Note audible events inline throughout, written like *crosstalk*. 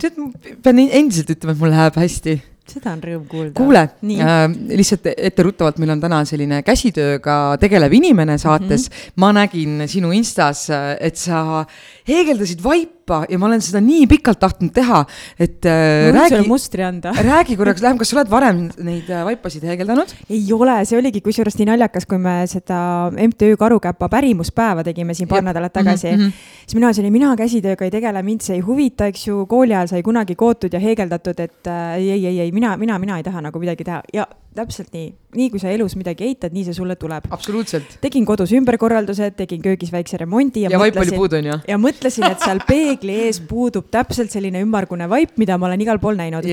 Tead, ma pean endiselt ütlema, et mul läheb hästi seda on rõõm kuulda. kuule, äh, lihtsalt etteruttavalt, meil on täna selline käsitööga tegelev inimene saates mm. -hmm. ma nägin sinu Instas, et sa heegeldasid vaipa ja ma olen seda nii pikalt tahtnud teha, et äh, räägi, mustri anda *laughs* räägi korraks lähemalt, kas sa oled varem neid äh, vaipasid heegeldanud? ei ole, see oligi kusjuures nii naljakas, kui me seda MTÜ Karukäpa pärimuspäeva tegime siin paar nädalat tagasi mm. -hmm. siis mina ütlesin, mina käsitööga ei tegele, mind see ei huvita, eks ju, kooli ajal sai kunagi kootud ja heegeldatud, et äh, ei, ei, ei, mina, mina, mina ei taha nagu midagi teha ja täpselt nii, nii kui sa elus midagi eitad, nii see sulle tuleb. absoluutselt. tegin kodus ümberkorraldused, tegin köögis väikse remondi ja, ja vaip oli puudu, on ju? ja mõtlesin, et seal peegli ees puudub täpselt selline ümmargune vaip, mida ma olen igal pool näinud.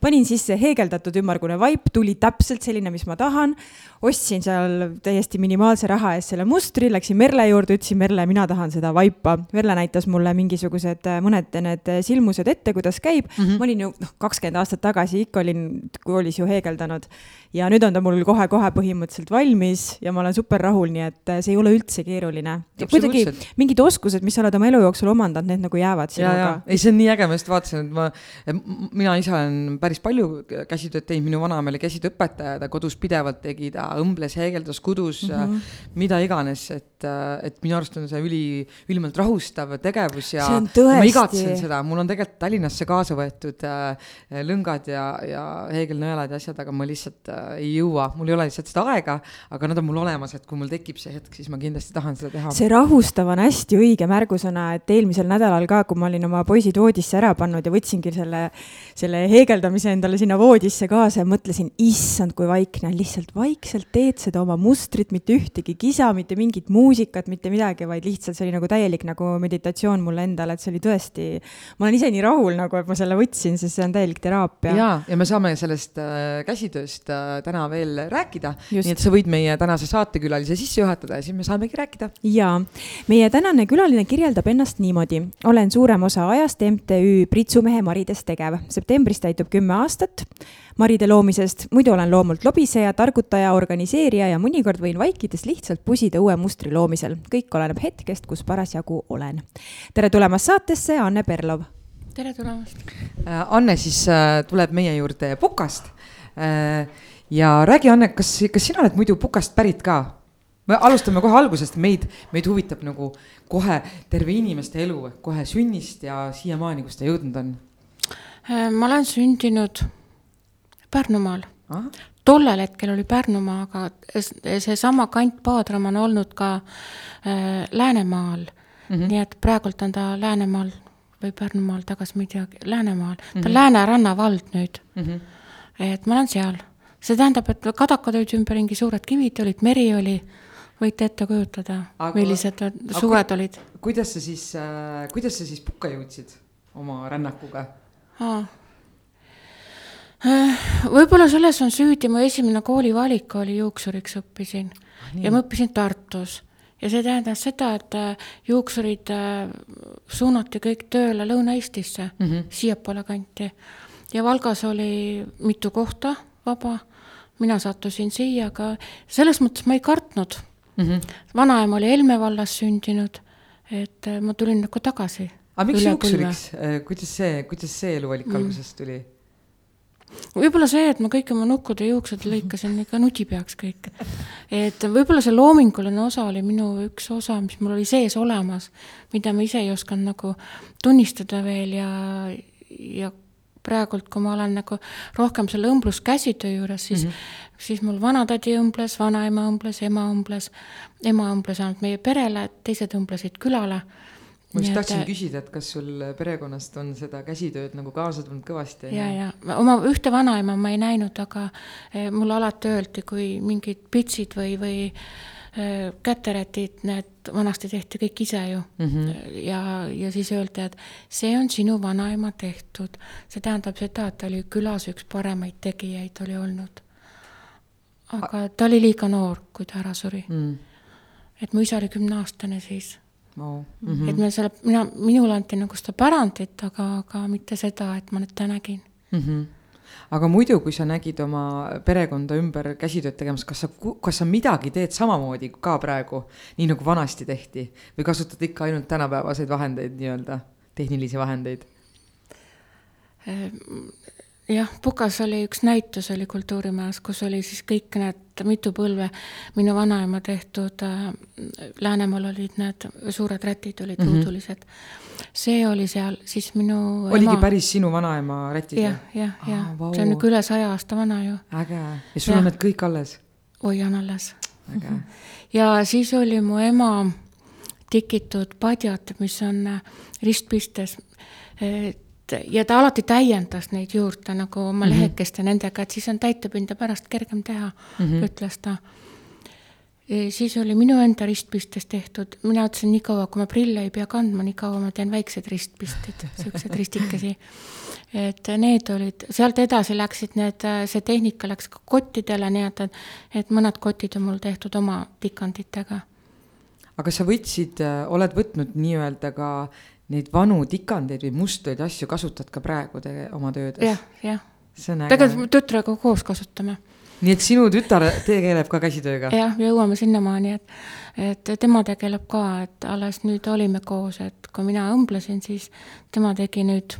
panin sisse heegeldatud ümmargune vaip, tuli täpselt selline, mis ma tahan. Ostsin seal täiesti minimaalse raha eest selle mustri, läksin Merle juurde, ütlesin Merle, mina tahan seda vaipa. Merle näitas mulle mingisugused mõned need silmused ette, kuidas käib mm. -hmm. ma olin ju noh, kakskümmend aastat tagasi ikka olin koolis ju heegeldanud ja nüüd on ta mul kohe-kohe põhimõtteliselt valmis ja ma olen super rahul, nii et äh, see ei ole üldse keeruline. kuidagi mingid oskused, mis sa oled oma elu jooksul omandanud, need nagu jäävad sinuga. ei, see on nii äge, ma just vaatasin, et ma, mina ise olen päris palju käsitööd teinud, minu vanaema oli käsitööõpetaja, ta kodus pidevalt tegi, ta õmbles, heegeldas, kudus mm, -hmm. mida iganes, et, äh, et minu arust on see üli, ülimalt rahustav tegevus ja, ma igatsen seda, mul on tegelikult Tallinnasse kaasa võetud äh, lõngad ja, ja heegelnõelad ja asjad, aga ma lihtsalt äh, ei jõua, mul ei ole lihtsalt seda aega, aga nad on mul olemas, et kui mul tekib see hetk, siis ma kindlasti tahan seda teha. see rahustav on hästi õige märgusõna, et eelmisel nädalal ka, kui ma olin oma poisid voodisse ära pannud ja võtsingi selle, selle heegeldamise endale sinna voodisse kaasa ja mõtlesin, issand, kui vaikne on, lihtsalt vaikselt teed seda oma mustrit, mitte ühtegi kisa, mitte mingit muusikat, mitte midagi, vaid lihtsalt see oli nagu täielik nagu meditatsioon mulle endale, et see oli tõesti, ma olen ise nii rahul nagu, et ma selle võtsin, sest see on täielik teraapia. ja, ja me saame sellest äh, käsitööst äh, täna veel rääkida. nii et sa võid meie tänase saatekülalise sisse juhatada ja siis me saamegi rääkida. ja, meie tänane külaline kirjeldab ennast niimoodi. olen suurem osa ajast MTÜ Pritsumehe Marides tegev. Septembris täitub kümme aastat Maride loomisest, muidu olen loomult lobiseja, targutaja, organiseerija ja mõnikord võin vaikides lihtsalt pusida uue mustri loomisel. kõik oleneb hetkest, kus parasjagu olen. tere tulemast saatesse, Anne Perlov tere tulemast äh,. Anne siis äh, tuleb meie juurde Pukast äh, ja räägi, Anne, kas, kas sina oled muidu Pukast pärit ka? me alustame kohe algusest, meid, meid huvitab nagu kohe terve inimeste elu, kohe sünnist ja siiamaani, kus ta jõudnud on. Äh, ma olen sündinud Pärnumaal. tollel hetkel oli Pärnumaa, aga seesama kant Paadram on olnud ka äh, Läänemaal mm. -hmm. nii et praegult on ta Läänemaal või Pärnumaal tagasi, ma ei tea, Läänemaal, ta on mm -hmm. Lääne rannavald nüüd mm. -hmm. et ma olen seal see tähendab, et kadakad olid ümberringi, suured kivid olid, meri oli, võite ette kujutada, millised suved ku, olid. kuidas sa siis äh,, kuidas sa siis pukka jõudsid oma rännakuga ah.? Võib-olla selles on süüdi, mu esimene koolivalik oli juuksuriks õppisin ah, ja ma õppisin Tartus ja see tähendas seda, et äh, juuksurid äh, suunati kõik tööle Lõuna-Eestisse mm, -hmm. siiapoole kanti. ja Valgas oli mitu kohta vaba mina sattusin siia, aga selles mõttes ma ei kartnud mm. -hmm. vanaema oli Helme vallas sündinud, et äh, ma tulin nagu tagasi. Aga miks juuksuriks, äh, kuidas see, kuidas see eluvalik mm. algusest tuli? võib-olla see, et ma kõik oma nukkud ja juuksed lõikasin ikka nutipeaks kõik. et võib-olla see loominguline osa oli minu üks osa, mis mul oli sees olemas, mida ma ise ei osanud nagu tunnistada veel ja, ja praegult, kui ma olen nagu rohkem selle õmbluskäsitöö juures, siis mm, -hmm. siis mul vanatädi õmbles, vanaema õmbles, ema õmbles, ema õmbles ainult meie perele, teised õmblesid külale ma just tahtsin et... küsida, et kas sul perekonnast on seda käsitööd nagu kaasa tulnud kõvasti? ja, ja oma ühte vanaema ma ei näinud, aga eh, mulle alati öeldi, kui mingid pitsid või, või käterätid, need vanasti tehti kõik ise ju mm. -hmm. ja, ja siis öeldi, et see on sinu vanaema tehtud. see tähendab seda, et ta oli külas üks paremaid tegijaid oli olnud. aga ta oli liiga noor, kui ta ära suri mm. et mu isa oli kümneaastane siis oh.. Mm -hmm. et me selle, mina, minule anti nagu seda pärandit, aga, aga mitte seda, et ma nüüd ta nägin mm. -hmm aga muidu, kui sa nägid oma perekonda ümber käsitööd tegemas, kas sa, kas sa midagi teed samamoodi ka praegu, nii nagu vanasti tehti või kasutad ikka ainult tänapäevaseid vahendeid nii-öelda, tehnilisi vahendeid? Jah, Pukas oli üks näitus, oli Kultuurimajas, kus oli siis kõik need mitu põlve minu vanaema tehtud äh,, Läänemaal olid need suured rätid olid mm -hmm. ruudulised. see oli seal, siis minu oligi ema... päris sinu vanaema rätid? jah, jah, jah ah,, see on nagu üle saja aasta vana ju. äge, ja sul ja. on need kõik alles? hoian alles. ja siis oli mu ema tikitud padjad, mis on äh, ristpistes et ja ta alati täiendas neid juurde nagu oma mm -hmm. lehekeste nendega, et siis on täitepinda pärast kergem teha mm, -hmm. ütles ta. siis oli minu enda ristpistes tehtud, mina ütlesin, niikaua kui ma prille ei pea kandma, niikaua ma teen väiksed ristpistid, siukseid ristikesi. et need olid, sealt edasi läksid need, see tehnika läks ka kottidele, nii et, et mõned kotid on mul tehtud oma tikanditega. aga sa võtsid, oled võtnud nii-öelda ka neid vanu tikandeid või mustreid asju kasutad ka praegu te oma töödes ja,? jah, jah. tegelikult tütrega koos kasutame. nii et sinu tütar tegeleb ka käsitööga? jah, jõuame sinnamaani, et, et tema tegeleb ka, et alles nüüd olime koos, et kui mina õmblesin, siis tema tegi nüüd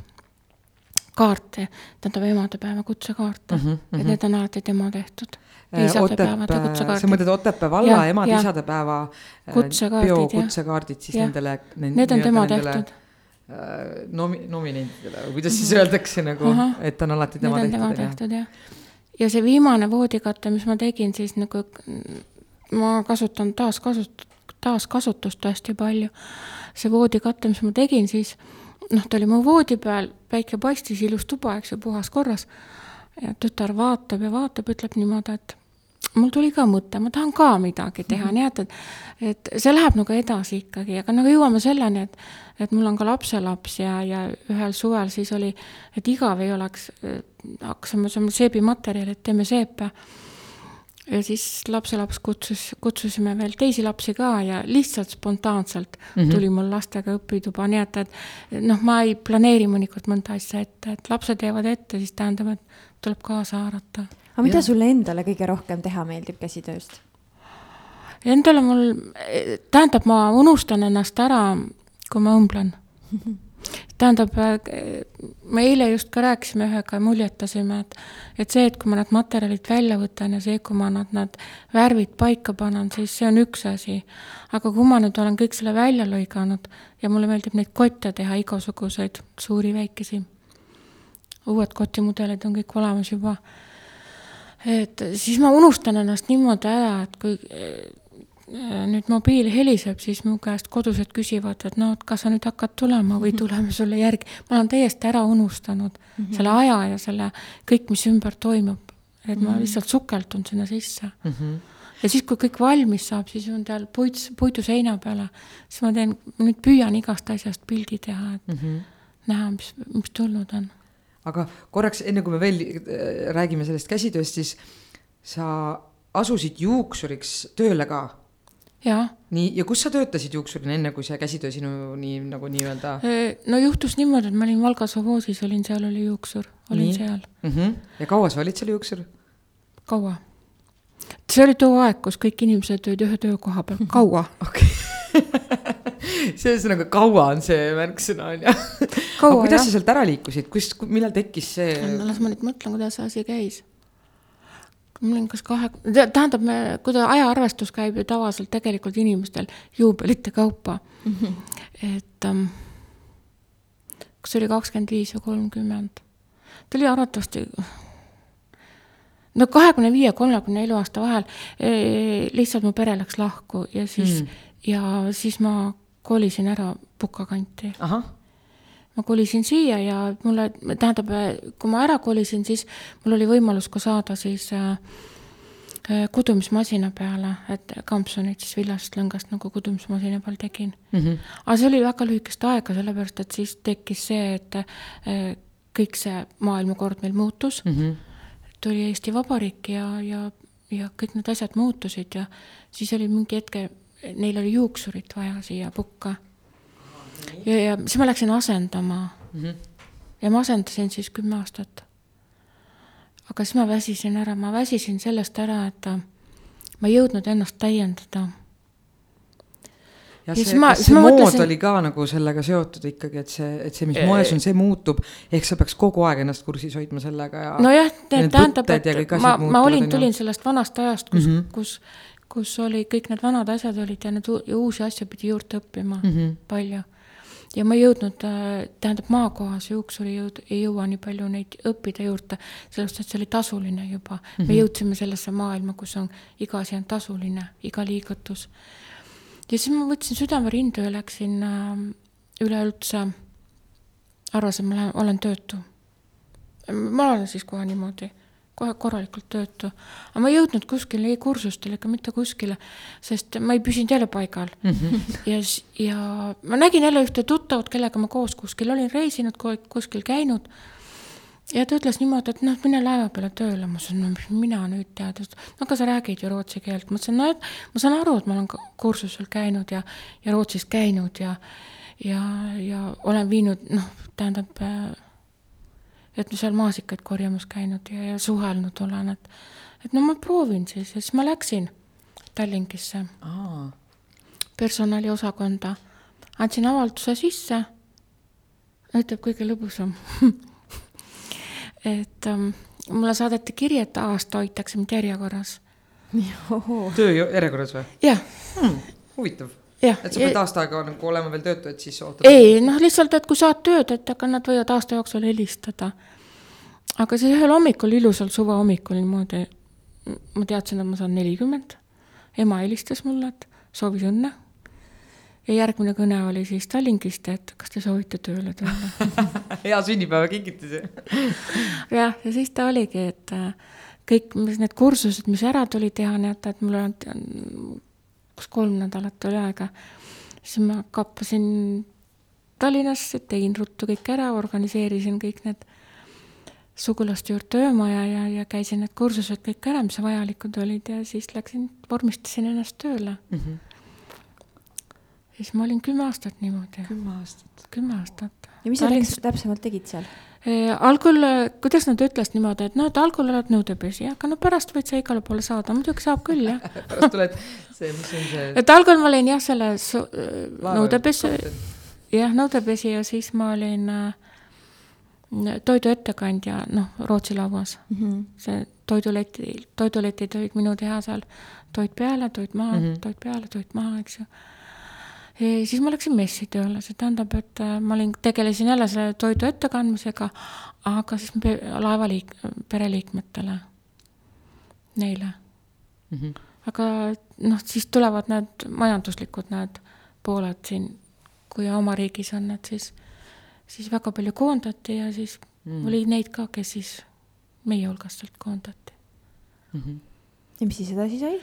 kaarte, tähendab emadepäeva kutsekaarte mm, -hmm, et need on alati tema tehtud Otepää, sa mõtled Otepää valla emade-isadepäeva äh, biokutse-kaardid siis ja. nendele. Need on tema tehtud äh, nomi-, nominentidele või kuidas siis öeldakse nagu, et on alati tema Need tehtud. tehtud jah. ja see viimane voodikatte, mis ma tegin, siis nagu ma kasutan taaskasut-, taaskasutust hästi palju. see voodikatte, mis ma tegin, siis noh, ta oli mu voodi peal, päike paistis, ilus tuba, eks ju, puhas korras ja tütar vaatab ja vaatab, ütleb niimoodi, et mul tuli ka mõte, ma tahan ka midagi teha mm, -hmm. nii et, et, et see läheb nagu edasi ikkagi, aga nagu jõuame selleni, et, et mul on ka lapselaps ja, ja ühel suvel siis oli, et igav ei oleks, hakkasime saama seebimaterjali, et teeme seepe. ja siis lapselaps kutsus, kutsusime veel teisi lapsi ka ja lihtsalt spontaanselt mm -hmm. tuli mul lastega õpituba, nii et, et noh, ma ei planeeri mõnikord mõnda asja ette, et lapsed jäävad ette, siis tähendab, et tuleb kaasa haarata. Aga mida ja. sulle endale kõige rohkem teha meeldib käsitööst? Endale mul, tähendab, ma unustan ennast ära, kui ma õmblen *laughs* tähendab, me eile just ka rääkisime ühega ja muljetasime, et, et see, et kui ma need materjalid välja võtan ja see, kui ma nad, nad värvid paika panen, siis see on üks asi. aga kui ma nüüd olen kõik selle välja lõiganud ja mulle meeldib neid kotte teha, igasuguseid suuri-väikesi uued kotimudelid on kõik olemas juba. Et siis ma unustan ennast niimoodi ära, et kui äh, nüüd mobiil heliseb, siis mu käest kodused küsivad, et no, et kas sa nüüd hakkad tulema või mhm. tuleme sulle järgi. ma olen täiesti ära unustanud mm -hmm. selle aja ja selle kõik, mis ümber toimub. et ma -hmm. lihtsalt sukeldun sinna sisse mm. -hmm ja siis, kui kõik valmis saab, siis on tal puit, puidu seina peale, siis ma teen, nüüd püüan igast asjast pildi teha, et mm -hmm. näha, mis, mis tulnud on aga korraks, enne kui me veel äh, räägime sellest käsitööst, siis sa asusid juuksuriks tööle ka? nii, ja kus sa töötasid juuksurina, enne kui see käsitöö sinuni nagu nii-öelda? no juhtus niimoodi, et ma olin Valgas Ovoosis, olin seal, oli juuksur, olin nii. seal mm. -hmm. ja kaua sa olid seal juuksur? kaua. see oli too aeg, kus kõik inimesed olid ühe töökoha peal, kaua. *laughs* okei *laughs* see ühesõnaga kaua on see märksõna on ju. aga kuidas jah. sa sealt ära liikusid, kus, millal tekkis see? las ma nüüd mõtlen, kuidas see asi käis. mul on kas kahe, tähendab, me, kuidas ajaarvestus käib ju tavaliselt tegelikult inimestel juubelite kaupa mm. -hmm. et um, kas see oli kakskümmend viis või kolmkümmend? ta oli arvatavasti no kahekümne viie, kolmekümne elu aasta vahel e, lihtsalt mu pere läks lahku ja siis mm., ja siis ma kolisin ära Puka kanti. ma kolisin siia ja mulle, tähendab, kui ma ära kolisin, siis mul oli võimalus ka saada siis äh, äh, kudumismasina peale, et kampsunit siis viljast lõngast nagu kudumismasina peal tegin mm. -hmm. aga see oli väga lühikest aega, sellepärast et siis tekkis see, et äh, kõik see maailmakord meil muutus mm. -hmm. tuli Eesti Vabariik ja, ja, ja kõik need asjad muutusid ja siis oli mingi hetke, neil oli juuksurit vaja siia pukka. ja, ja siis ma läksin asendama mm. -hmm. ja ma asendasin siis kümme aastat aga siis ma väsisin ära, ma väsisin sellest ära, et ma ei jõudnud ennast täiendada. ja see, ma, kas see mood mõtlesin... oli ka nagu sellega seotud ikkagi, et see, et see, mis moes on, see muutub, ehk sa peaks kogu aeg ennast kursis hoidma sellega ja. nojah, tähendab, et ma, ma olin, tulin sellest vanast ajast, kus mm, -hmm. kus, kus oli kõik need vanad asjad olid ja need ja uusi asju pidi juurde õppima mm -hmm. palju ja ma ei jõudnud, äh, tähendab maakohas juuksur ei jõud-, ei jõua nii palju neid õppida juurde, sellepärast et see oli tasuline juba mm. -hmm. me mhm. jõudsime sellesse maailma, kus on iga asi on tasuline, iga liigutus. ja siis ma võtsin südame rindu ja läksin äh, üleüldse, arvasin, ma lähen, olen töötu. ma olen siis kohe niimoodi kohe korralikult töötu. aga ma ei jõudnud kuskile ei kursustele ega mitte kuskile, sest ma ei püsinud jälle paigal mm. -hmm. ja, ja ma nägin jälle ühte tuttavat, kellega ma koos kuskil olin reisinud, kuskil käinud. ja ta ütles niimoodi, et noh, mine laeva peale tööle, ma ütlesin, no mis mina nüüd tead, no aga sa räägid ju rootsi keelt, ma ütlesin, no et ma saan aru, et ma olen kursusel käinud ja, ja Rootsis käinud ja, ja, ja olen viinud, noh, tähendab et seal maasikaid korjamas käinud ja, ja suhelnud olen, et et no ma proovin siis ja siis ma läksin Tallinkisse. Personaliosakonda, andsin avalduse sisse, ütleb kõige lõbusam. *laughs* Et um, mulle saadeti kiri, et aasta hoitakse mind järjekorras. töö järjekorras või? jah. Hmm,. huvitav et sa pead aasta aega nagu olema veel töötu, et siis ootad? ei, noh, lihtsalt, et kui saad tööd, et aga nad võivad aasta jooksul helistada. aga siis ühel hommikul, ilusal suve hommikul niimoodi, ma teadsin, et ma saan nelikümmend. ema helistas mulle, et soovis õnne. ja järgmine kõne oli siis Tallinkist, et kas te soovite tööle tulla *laughs* hea sünnipäevakingitus *laughs* jah, ja siis ta oligi, et äh, kõik, mis need kursused, mis ära tuli teha, et, et mul on kas kolm nädalat oli aega, siis ma kappasin Tallinnasse, tegin ruttu kõik ära, organiseerisin kõik need sugulaste juurde öömaja ja, ja käisin need kursused kõik ära, mis vajalikud olid ja siis läksin, vormistasin ennast tööle mm. -hmm. ja siis ma olin kümme aastat niimoodi. kümme aastat? kümme aastat. ja mis sa Tallins... täpsemalt tegid seal? Algul, kuidas nad ütlesid niimoodi, et noh, et algul oled nõudepesi, aga no pärast võid sa igale poole saada, muidugi saab küll, jah *laughs* pärast tuled see, mis on see? et algul ma olin jah, selles nõudepesi, jah, nõudepesi ja siis ma olin äh, toiduettekandja, noh, Rootsi lauas mm. -hmm. see toiduleti, toiduletid olid minu teha seal, toit peale, toit maha mm, -hmm. toit peale, toit maha, eks ju siis ma läksin messi tööle, see tähendab, et äh, ma olin, tegelesin jälle selle toidu ettekandmisega, aga siis laevaliik-, pereliikmetele, neile mm. -hmm. aga noh, siis tulevad need majanduslikud need pooled siin, kui oma riigis on, et siis, siis väga palju koondati ja siis mm. oli neid ka, kes siis meie hulgast sealt koondati mm. -hmm. ja mis siis edasi sai?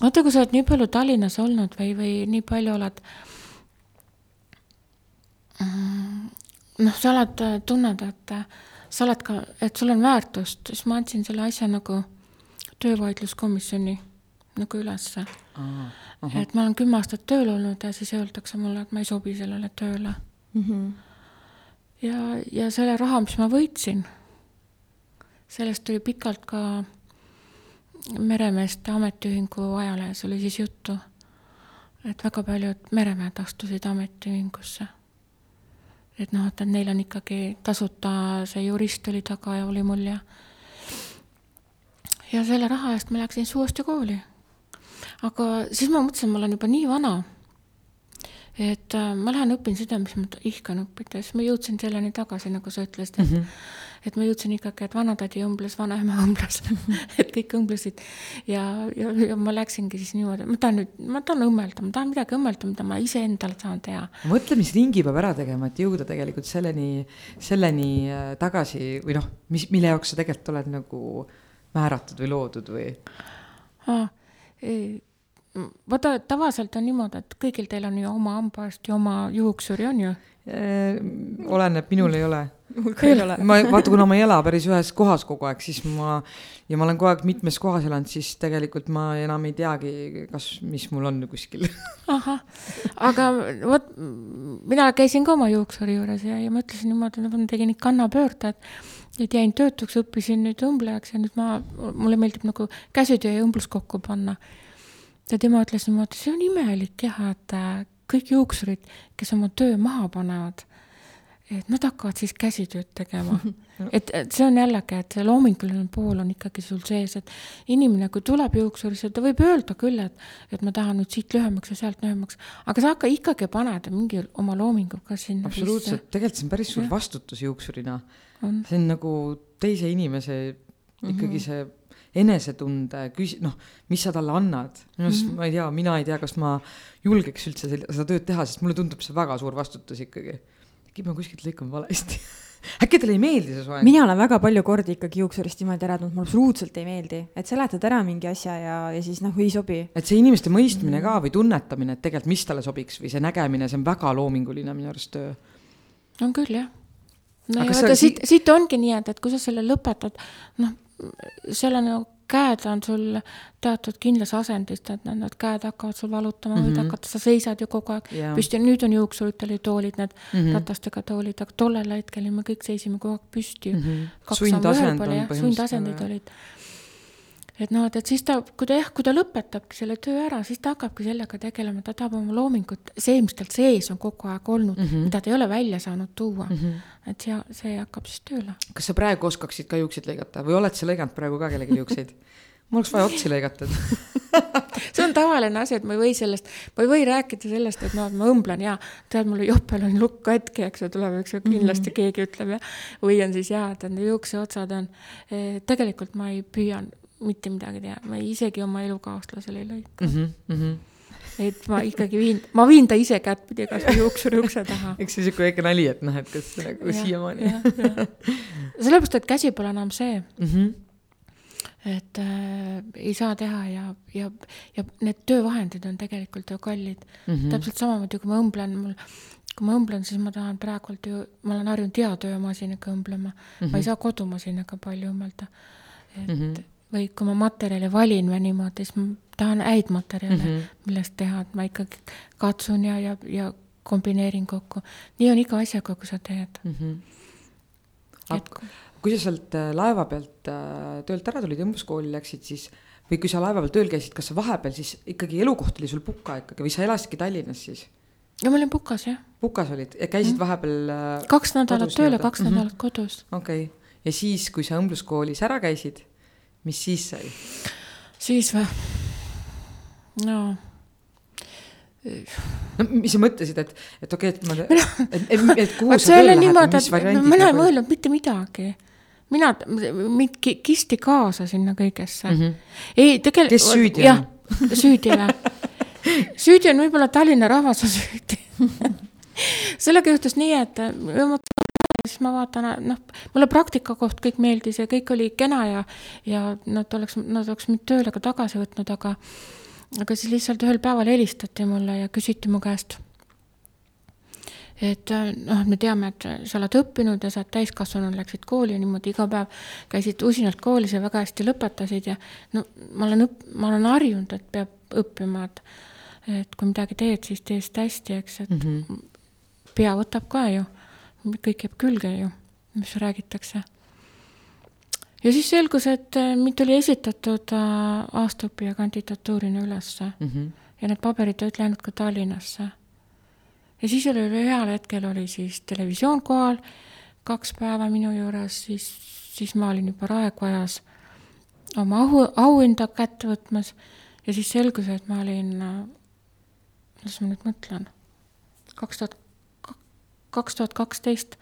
Vaata, kui sa oled nii palju Tallinnas olnud või, või nii palju oled mm, noh, sa oled, tunned, et sa oled ka, et sul on väärtust, siis ma andsin selle asja nagu töövaidluskomisjoni nagu ülesse. et ma olen kümme aastat tööl olnud ja siis öeldakse mulle, et ma ei sobi sellele tööle mm. -hmm. ja, ja selle raha, mis ma võitsin, sellest tuli pikalt ka meremeeste ametiühingu ajalehes oli siis juttu, et väga paljud meremehed astusid ametiühingusse. et noh, et, neil on ikkagi tasuta, see jurist oli taga ja oli mul ja ja selle raha eest ma läksin uuesti kooli. aga siis ma mõtlesin, ma olen juba nii vana, et äh, ma lähen õpin seda, mis ma ihkan õppida, siis ma jõudsin selleni tagasi, nagu sa ütlesid, et mm -hmm. Et ma jõudsin ikkagi, et vanatädi õmbles, vanaema õmbles *laughs* et kõik õmblesid ja, ja, ja ma läksingi siis niimoodi, ma tahan nüüd, ma tahan õmmelda, ma tahan midagi õmmelda, mida ma iseendale saan teha. mõtle, mis ringi peab ära tegema, et jõuda tegelikult selleni, selleni äh, tagasi või noh, mis, mille jaoks sa tegelikult oled nagu määratud või loodud või ah,? Vaata, tavaliselt on niimoodi, et kõigil teil on ju oma hambaarst ja oma juuksuri, on ju? oleneb, minul ei ole. ma, vaata, kuna ma ei ela päris ühes kohas kogu aeg, siis ma ja ma olen kogu aeg mitmes kohas elanud, siis tegelikult ma enam ei teagi, kas, mis mul on kuskil. ahah, aga vot mina käisin ka oma juuksuri juures ja, ja mõtlesin niimoodi, et ma tegin kannapöörde, et et jäin töötuks, õppisin nüüd õmblejaks ja nüüd ma, mulle meeldib nagu käsitöö ja õmblus kokku panna ja tema ütles niimoodi, see on imelik jah, et äh, kõik juuksurid, kes oma töö maha panevad, et nad hakkavad siis käsitööd tegema *laughs* et, et see on jällegi, et see loominguline pool on ikkagi sul sees, et inimene, kui tuleb juuksurisse, ta võib öelda küll, et, et ma tahan nüüd siit lühemaks ja sealt lühemaks, aga sa hakka ikkagi paned mingi oma loomingu ka sinna absoluutselt, tegelikult see on päris suur ja. vastutus juuksurina. see on nagu teise inimese ikkagi mm -hmm. see enesetunde, küsi-, noh, mis sa talle annad. minu arust mm, -hmm. ma ei tea, mina ei tea, kas ma julgeks üldse seda tööd teha, sest mulle tundub see väga suur vastutus ikkagi. äkki ma kuskilt lõikan valesti *laughs* äkki talle ei meeldi see soeng? mina olen väga palju kordi ikkagi juuksurist niimoodi ära tundnud, mulle absoluutselt ei meeldi, et seletad ära mingi asja ja, ja siis noh, ei sobi. et see inimeste mõistmine -hmm. ka või tunnetamine, et tegelikult, mis talle sobiks või see nägemine, see on väga loominguline minu arust töö. on küll, jah. no aga ja vaata, siit, siit ongi nii, et, et kui sa selle lõpetad, noh, seal on ju käed on sul teatud kindlas asendis, et need käed hakkavad sul valutama mm, -hmm. mhm. hakata, sa seisad ju kogu aeg yeah. püsti, nüüd on juuksuritel ju toolid, need mm -hmm. ratastega toolid, aga tollel hetkel me kõik seisime kogu aeg püsti mm. -hmm. sundasend on põhimõtteliselt. sundasendid olid et noh, et, et siis ta, kui ta jah, kui ta lõpetabki selle töö ära, siis ta hakkabki sellega tegelema, ta tahab oma loomingut, see, mis tal sees on kogu aeg olnud mm, -hmm. mida ta ei ole välja saanud tuua mm. -hmm. et see, see hakkab siis tööle. kas sa praegu oskaksid ka juukseid lõigata või oled sa lõiganud praegu ka kellelgi juukseid? mul oleks vaja otsi lõigata *laughs* see on tavaline asi, et ma ei või sellest, ma ei või rääkida sellest, et noh, et ma õmblen ja tead, mul jopel on lukk katki, eks ju, tuleb, eks ju, kindlasti mm -hmm. keegi ütleb ja või on siis jaa, et need juukseotsad on. Eh, tegelikult ma ei püüa mitte midagi teha, ma isegi oma elukaaslasele ei lõika mm. -hmm. et ma ikkagi viin, ma viin ta ise kättpidi kasvõi juuksuri ukse taha. *laughs* eks see sihuke väike nali, et noh, et kas nagu siiamaani. sellepärast, et käsi pole enam see mm. -hmm et äh, ei saa teha ja, ja, ja need töövahendid on tegelikult ju kallid mm. -hmm. täpselt samamoodi, kui ma õmblen, mul, kui ma õmblen, siis ma tahan praegult ju, ma olen harjunud heatöömasinaga õmblema mm, -hmm. ma ei mhm. saa kodumasinaga palju õmmelda. et mm, -hmm või kui ma materjale valin või niimoodi, siis ma tahan häid materjale mm, -hmm. millest teha, et ma ikkagi katsun ja, ja, ja kombineerin kokku. nii on iga asjaga, kui sa teed mm. -hmm. Et... kui sa sealt äh, laeva pealt äh, töölt ära tulid, õmbuskooli läksid, siis või kui sa laeva peal tööl käisid, kas sa vahepeal siis ikkagi elukoht oli sul Puka ikkagi või sa elasidki Tallinnas siis? ja ma olin Pukas, jah. Pukas olid ja käisid mm -hmm. vahepeal äh, kaks nädalat tööl ja kaks mm -hmm. nädalat kodus. okei okay., ja siis, kui sa õmbluskoolis ära käisid mis siis sai? siis või? no no mis sa mõtlesid, et, et okei okay,, et ma, et, et, et kuhu *laughs* sa tööle lähed, mis variandid? mina ei mõelnud mitte midagi. mina, mind kisti kaasa sinna kõigesse mm. -hmm. ei, tegelikult. kes süüdi on? *laughs* süüdi või? süüdi on võib-olla Tallinna rahvas on süüdi *laughs* sellega juhtus nii, et siis ma vaatan, noh, mulle praktikakoht kõik meeldis ja kõik oli kena ja, ja nad oleks, nad oleks mind tööle ka tagasi võtnud, aga, aga siis lihtsalt ühel päeval helistati mulle ja küsiti mu käest. et noh, me teame, et sa oled õppinud ja sa oled täiskasvanu, läksid kooli ja niimoodi iga päev käisid usinalt koolis ja väga hästi lõpetasid ja no ma olen õpp-, ma olen harjunud, et peab õppima, et et kui midagi teed, siis tee seda hästi, eks, et mm -hmm. pea võtab ka ju kõik jääb külge ju, mis räägitakse. ja siis selgus, et äh, mind oli esitatud äh, aastaõppija kandidatuurina ülesse mm -hmm. ja need paberid olid läinud ka Tallinnasse. ja siis oli ühel hetkel oli siis televisioon kohal, kaks päeva minu juures, siis, siis ma olin juba raekuajas oma au, auhinda kätte võtmas ja siis selgus, et ma olin, äh, kuidas ma nüüd mõtlen kaks tuhat, kaks tuhat kaksteist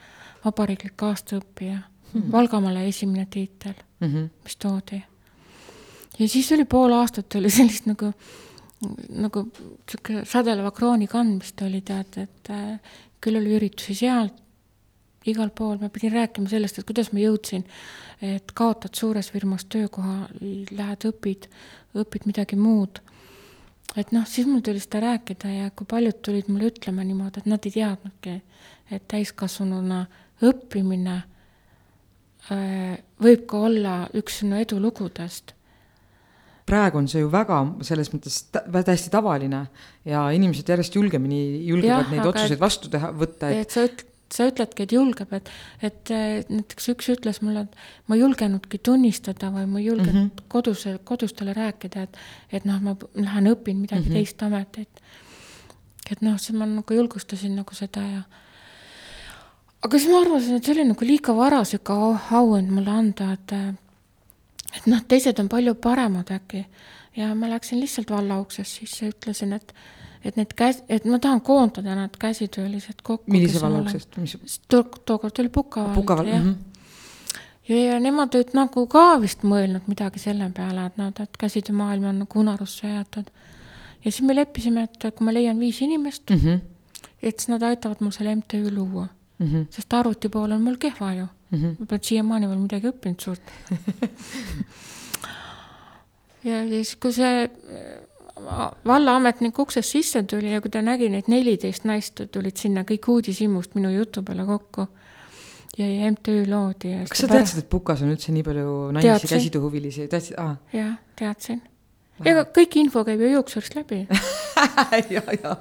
vabariiklik aastaõppija mm. -hmm. Valgamaale esimene tiitel mm, -hmm. mis toodi. ja siis oli pool aastat oli sellist nagu, nagu sihuke sädeleva krooni kandmist oli tead, et äh, küll oli üritusi seal, igal pool, ma pidin rääkima sellest, et kuidas ma jõudsin, et kaotad suures firmas töökoha, lähed õpid, õpid midagi muud et noh, siis mul tuli seda rääkida ja kui paljud tulid mulle ütlema niimoodi, et nad ei teadnudki, et täiskasvanuna õppimine äh, võib ka olla üks sinu edulugudest. praegu on see ju väga selles mõttes täiesti tavaline ja inimesed järjest julgemini julgevad ja, neid otsuseid vastu teha, võtta, et. et sa üt-, sa ütledki, et julgeb, et, et näiteks üks ütles mulle, et ma ei julgenudki tunnistada või ma ei julgenud mm -hmm. kodus, kodustele rääkida, et, et noh, ma lähen õpin midagi mm -hmm. teist ametit. et noh, siis ma nagu julgustasin nagu seda ja aga siis ma arvasin, et see oli nagu liiga vara sihuke auhind mulle anda, et et noh, teised on palju paremad äkki. ja ma läksin lihtsalt valla uksest sisse ütlesin, et et need käs-, et ma tahan koondada need käsitöölised kokku. millise valla uksest, mis? tookord oli Puka vald, Puka vald, jah mm. -hmm ja, ja nemad olid nagu ka vist mõelnud midagi selle peale, et nad, et käsitöömaailm on nagu unarusse jäetud. ja siis me leppisime, et kui ma leian viis inimest mm, -hmm. et siis nad aitavad mul selle MTÜ luua mm. -hmm. sest arvuti pool on mul kehva ju mm. -hmm. ma pole siiamaani veel midagi õppinud suurt *laughs* ja siis, kui see vallaametnik uksest sisse tuli ja kui ta nägi neid neliteist naist, tulid sinna kõik uudishimust minu jutu peale kokku ja, ja MTÜ loodi. kas sa teadsid, et Pukas on üldse nii palju naisi käsitööhuvilisi, teadsid ah.? jah, teadsin ega kõik info käib ju juuksurist läbi ja, ja.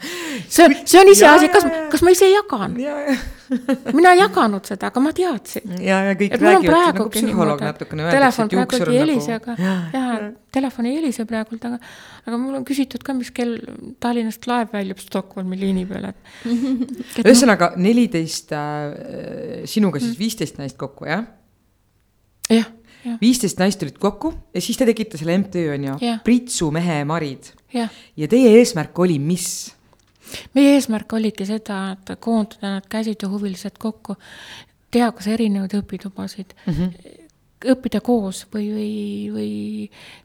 see, see on iseasi, kas, kas ma ise jagan? Mina ei jaganud seda, aga ma teadsin. ja, ja kõik räägivad, nagu psühholoog natukene öeldakse, et juuksur on nagu. aga jah, telefon ei helise praegult, aga, aga mul on küsitud ka, mis kell Tallinnast laev väljub Stockholmi liini peale, et. *laughs* ühesõnaga neliteist äh,, sinuga siis viisteist naist kokku, jah? jah viisteist naist tulid kokku ja siis te tegite selle MTÜ on ju, Pritsu mehe marid. ja teie eesmärk oli mis? Meie eesmärk oligi seda, et koondada need käsitööhuvilised kokku, teha kas erinevaid õpitubasid mm, -hmm. õppida koos või, või, või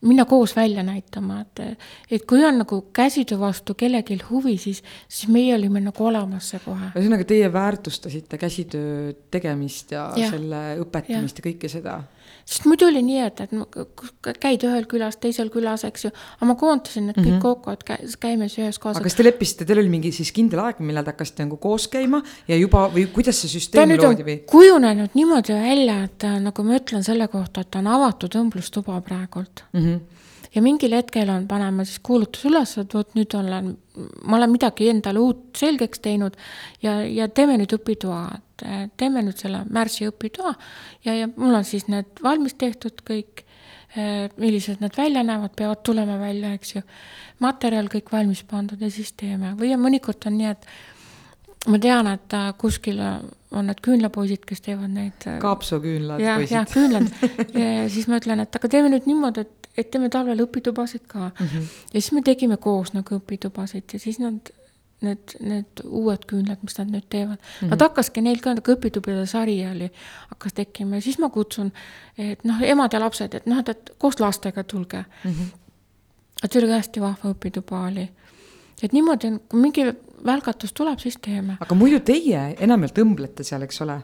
minna koos välja näitama, et, et kui on nagu käsitöö vastu kellelgi huvi, siis, siis meie olime nagu olemas kohe. ühesõnaga, teie väärtustasite käsitöö tegemist ja, ja. selle õpetamist ja, ja kõike seda sest muidu oli nii, et, et käid ühel külas, teisel külas, eks ju, aga ma koondasin need kõik mm -hmm. kokku, et käi, käime siis ühes kohas. aga kas te leppisite, teil oli mingi siis kindel aeg, millal te hakkasite nagu koos käima ja juba või kuidas see süsteem loodi või? kujunenud niimoodi välja, et nagu ma ütlen selle kohta, et on avatud õmblustuba praegult mm. -hmm ja mingil hetkel on, paneme siis kuulutuse üles, et vot nüüd olen, ma olen midagi endale uut selgeks teinud ja, ja teeme nüüd õpitoa, et teeme nüüd selle Märsi õpitoa ja, ja mul on siis need valmis tehtud kõik, eh, millised need välja näevad, peavad tulema välja, eks ju. materjal kõik valmis pandud ja siis teeme või mõnikord on nii, et ma tean, et äh, kuskil on need küünlapoisid, kes teevad neid. Kaapsuküünlad. jah, jah, küünlad *laughs* ja siis ma ütlen, et aga teeme nüüd niimoodi, et et teeme talvel õpitubasid ka mm. -hmm. ja siis me tegime koos nagu õpitubasid ja siis nad, need, need uued küünlad, mis nad nüüd teevad mm, -hmm. nad hakkaski, neil ka nagu õpitubade sari oli, hakkas tekkima ja siis ma kutsun, et noh, emad ja lapsed, et noh, et, et koos lastega tulge mm. -hmm. et see oli ka hästi vahva õpituba oli. et niimoodi on, kui mingi välgatus tuleb, siis teeme. aga muidu teie enamjaolt õmblete seal, eks ole?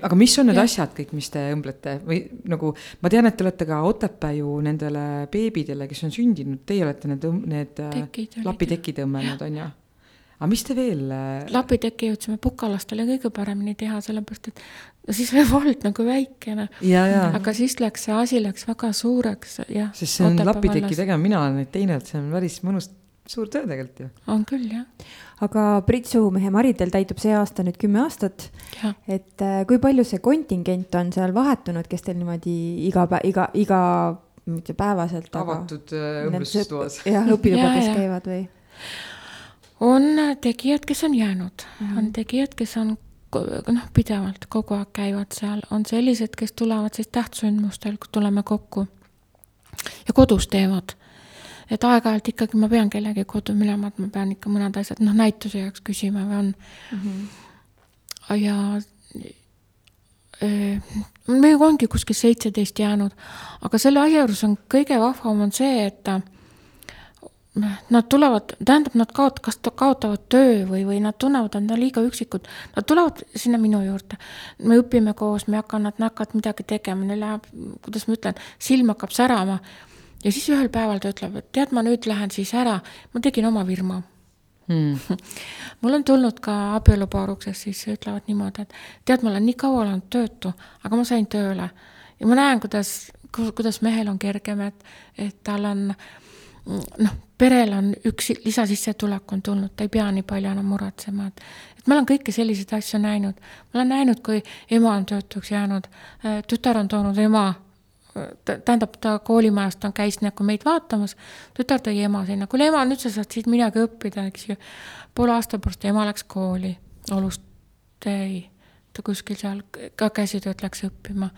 aga mis on need ja. asjad kõik, mis te õmblete või nagu ma tean, et te olete ka Otepää ju nendele beebidele, kes on sündinud, teie olete need, need äh, Tekid lapitekid õmmelnud, on ju? aga mis te veel? Äh, lapiteki jõudsime Pukalastele kõige paremini teha, sellepärast et siis *laughs* oli vald nagu väikene. aga siis läks see asi läks väga suureks, jah. sest see on lapiteki tegemine, mina olen neid teinud, see on päris mõnus suur töö tegelikult ju. on küll, jah. aga Pritsu mehe Maridel täitub see aasta nüüd kümme aastat. et äh, kui palju see kontingent on seal vahetunud, kes teil niimoodi iga päev, iga, iga, mitte päevaselt, aga. avatud äh, õmblustoas. jah, õpilubades *laughs* käivad või? on tegijad, kes on jäänud mm, -hmm. on tegijad, kes on noh, pidevalt kogu aeg käivad seal, on sellised, kes tulevad siis tähtsündmustel, kui tuleme kokku ja kodus teevad et aeg-ajalt ikkagi ma pean kellegi kodu minema, et ma pean ikka mõned asjad, noh, näituse jaoks küsima või on mm. -hmm. ja meiega ongi kuskil seitseteist jäänud, aga selle asja juures on kõige vahvam on see, et nad tulevad, tähendab, nad kaot-, kas kaotavad töö või, või nad tunnevad, et nad on liiga üksikud. Nad tulevad sinna minu juurde. me õpime koos, me hakkame, nad hakkavad midagi tegema, neil läheb, kuidas ma ütlen, silm hakkab särama. Ja siis ühel päeval ta ütleb, et tead, ma nüüd lähen siis ära, ma tegin oma firma mm. *laughs* mul on tulnud ka abielupaaruksest, siis ütlevad niimoodi, et tead, ma olen nii kaua olnud töötu, aga ma sain tööle ja ma näen, kuidas, kuidas mehel on kergem, et, et tal on noh, perel on üks lisasissetulek on tulnud, ta ei pea nii palju enam muretsema, et et ma olen kõiki selliseid asju näinud. ma olen näinud, kui ema on töötuks jäänud, äh, tütar on toonud ema tähendab, ta koolimajast on, käis nagu meid vaatamas, tütar tõi ema sinna, kuule ema, nüüd sa saad siit midagi õppida, eks ju. poole aasta pärast ema läks kooli, Olust ei, ta kuskil seal ka käsitööd läks õppima.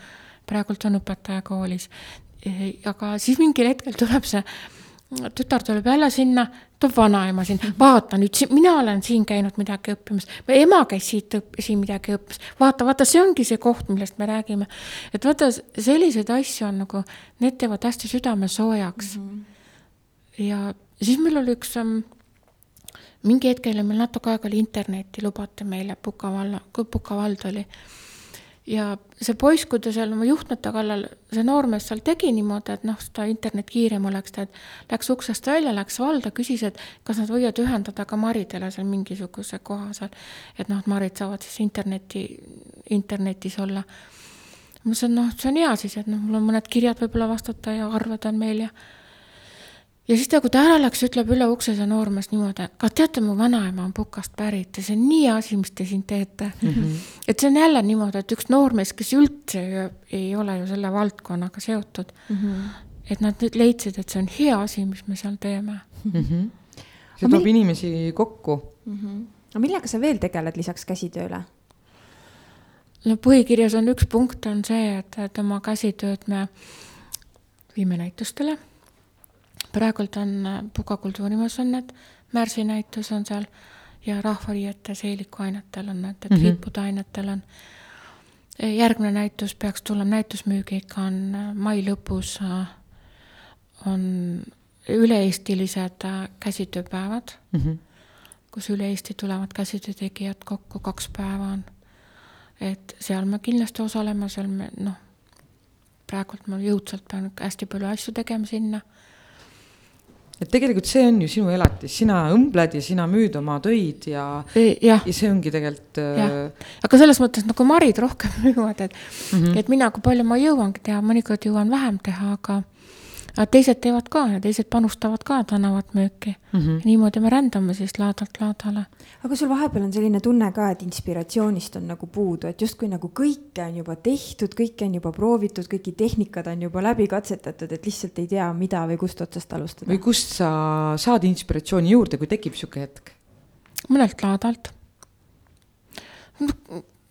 praegult on õpetaja koolis. aga siis mingil hetkel tuleb see tütar tuleb jälle sinna, toob vanaema siin, vaata nüüd, mina olen siin käinud midagi õppimas, ema käis siit õpp-, siin midagi õppimas, vaata, vaata, see ongi see koht, millest me räägime. et vaata, selliseid asju on nagu, need teevad hästi südame soojaks mm. -hmm. ja siis meil oli üks um, mingi hetk oli meil natuke aega oli internetti, lubati meile Puka valla, Puka vald oli ja see poiss, kui ta seal oma juhtmete kallal, see noormees seal tegi niimoodi, et noh, seda internet kiirem oleks, ta läks uksest välja, läks valda, küsis, et kas nad võivad ühendada ka Maridele seal mingisuguse koha seal. et noh, et Marid saavad siis interneti, internetis olla. ma mõtlesin, et noh, see on hea siis, et noh, mul on mõned kirjad võib-olla vastata ja arved on meil ja ja siis ta, kui ta ära läks, ütleb üle ukse see noormees niimoodi, aga teate, mu vanaema on Pukast pärit ja see on nii asi, mis te siin teete mm. -hmm. et see on jälle niimoodi, et üks noormees, kes üldse ju ei ole ju selle valdkonnaga seotud mm, -hmm. et nad nüüd leidsid, et see on hea asi, mis me seal teeme mm. -hmm. see toob inimesi kokku mm. -hmm. aga millega sa veel tegeled lisaks käsitööle? no põhikirjas on üks punkt, on see, et, et oma käsitööd me viime näitustele praegult on äh, Puka kultuurimajas on need, Märsi näitus on seal ja rahvariiete seelikuainetel on need, et mm -hmm. rippude ainetel on. järgmine näitus peaks tulema näitusmüügiga, on äh, mai lõpus äh, on üle-eestilised käsitööpäevad mm, -hmm. kus üle Eesti tulevad käsitöötegijad kokku, kaks päeva on. et seal me kindlasti osaleme, seal me noh, praegult ma jõudsalt pean hästi palju asju tegema sinna et tegelikult see on ju sinu elatis, sina õmbled ja sina müüd oma töid ja, ja. ja see ongi tegelikult. Äh, aga selles mõttes nagu Marid rohkem *laughs* müüvad, et mm, -hmm. et mina, kui palju ma jõuangi teha, mõnikord jõuan vähem teha, aga aga teised teevad ka ja teised panustavad ka tänavat müüki mm. -hmm. niimoodi me rändame siis laadalt laadale. aga sul vahepeal on selline tunne ka, et inspiratsioonist on nagu puudu, et justkui nagu kõike on juba tehtud, kõike on juba proovitud, kõiki tehnikad on juba läbi katsetatud, et lihtsalt ei tea, mida või kust otsast alustada. või kust sa saad inspiratsiooni juurde, kui tekib sihuke hetk? mõnelt laadalt.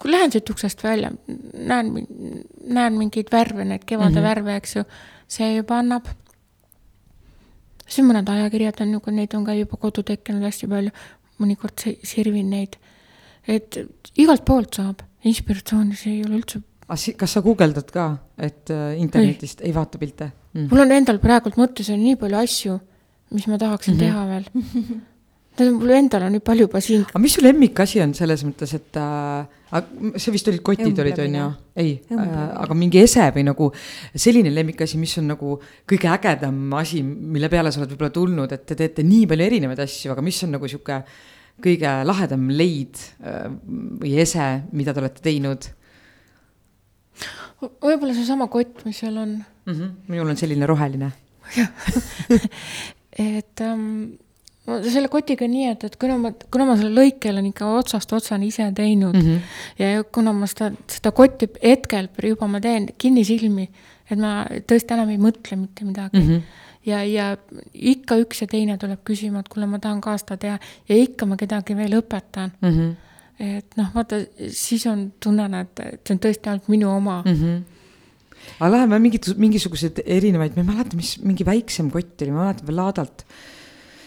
kui lähen siit uksest välja, näen, näen mingeid värve, neid kevade mm -hmm. värve, eks ju see juba annab. siis mõned ajakirjad on ju, neid on ka juba kodu tekkinud hästi palju, mõnikord sirvin neid. et igalt poolt saab, inspiratsiooni, see ei ole üldse. kas sa guugeldad ka, et äh, internetist ei, ei vaata pilte mm.? mul on endal praegult mõttes on nii palju asju, mis ma tahaksin mm -hmm. teha veel *laughs* mul endal on nii palju juba siin. aga mis su lemmikasi on selles mõttes, et äh, see vist olid kotid olid, on ju? ei, äh, aga mingi ese või nagu selline lemmikasi, mis on nagu kõige ägedam asi, mille peale sa oled võib-olla tulnud, et te teete nii palju erinevaid asju, aga mis on nagu sihuke kõige lahedam leid äh, või ese, mida te olete teinud? võib-olla seesama kott, mis seal on mm. -hmm. minul on selline roheline *laughs* et um, selle kotiga nii, et, et kuna ma, kuna ma selle lõike olen ikka otsast otsani ise teinud mm -hmm. ja kuna ma seda, seda kotti hetkel juba ma teen kinnisilmi, et ma tõesti enam ei mõtle mitte midagi mm. -hmm. ja, ja ikka üks ja teine tuleb küsima, et kuule, ma tahan ka seda teha ja ikka ma kedagi veel õpetan mm. -hmm. et noh, vaata, siis on, tunnen, et, et see on tõesti ainult minu oma mm. -hmm aga läheme mingit, mingisuguseid erinevaid, ma ei mäleta, mis mingi väiksem kott oli, ma mäletan veel laadalt.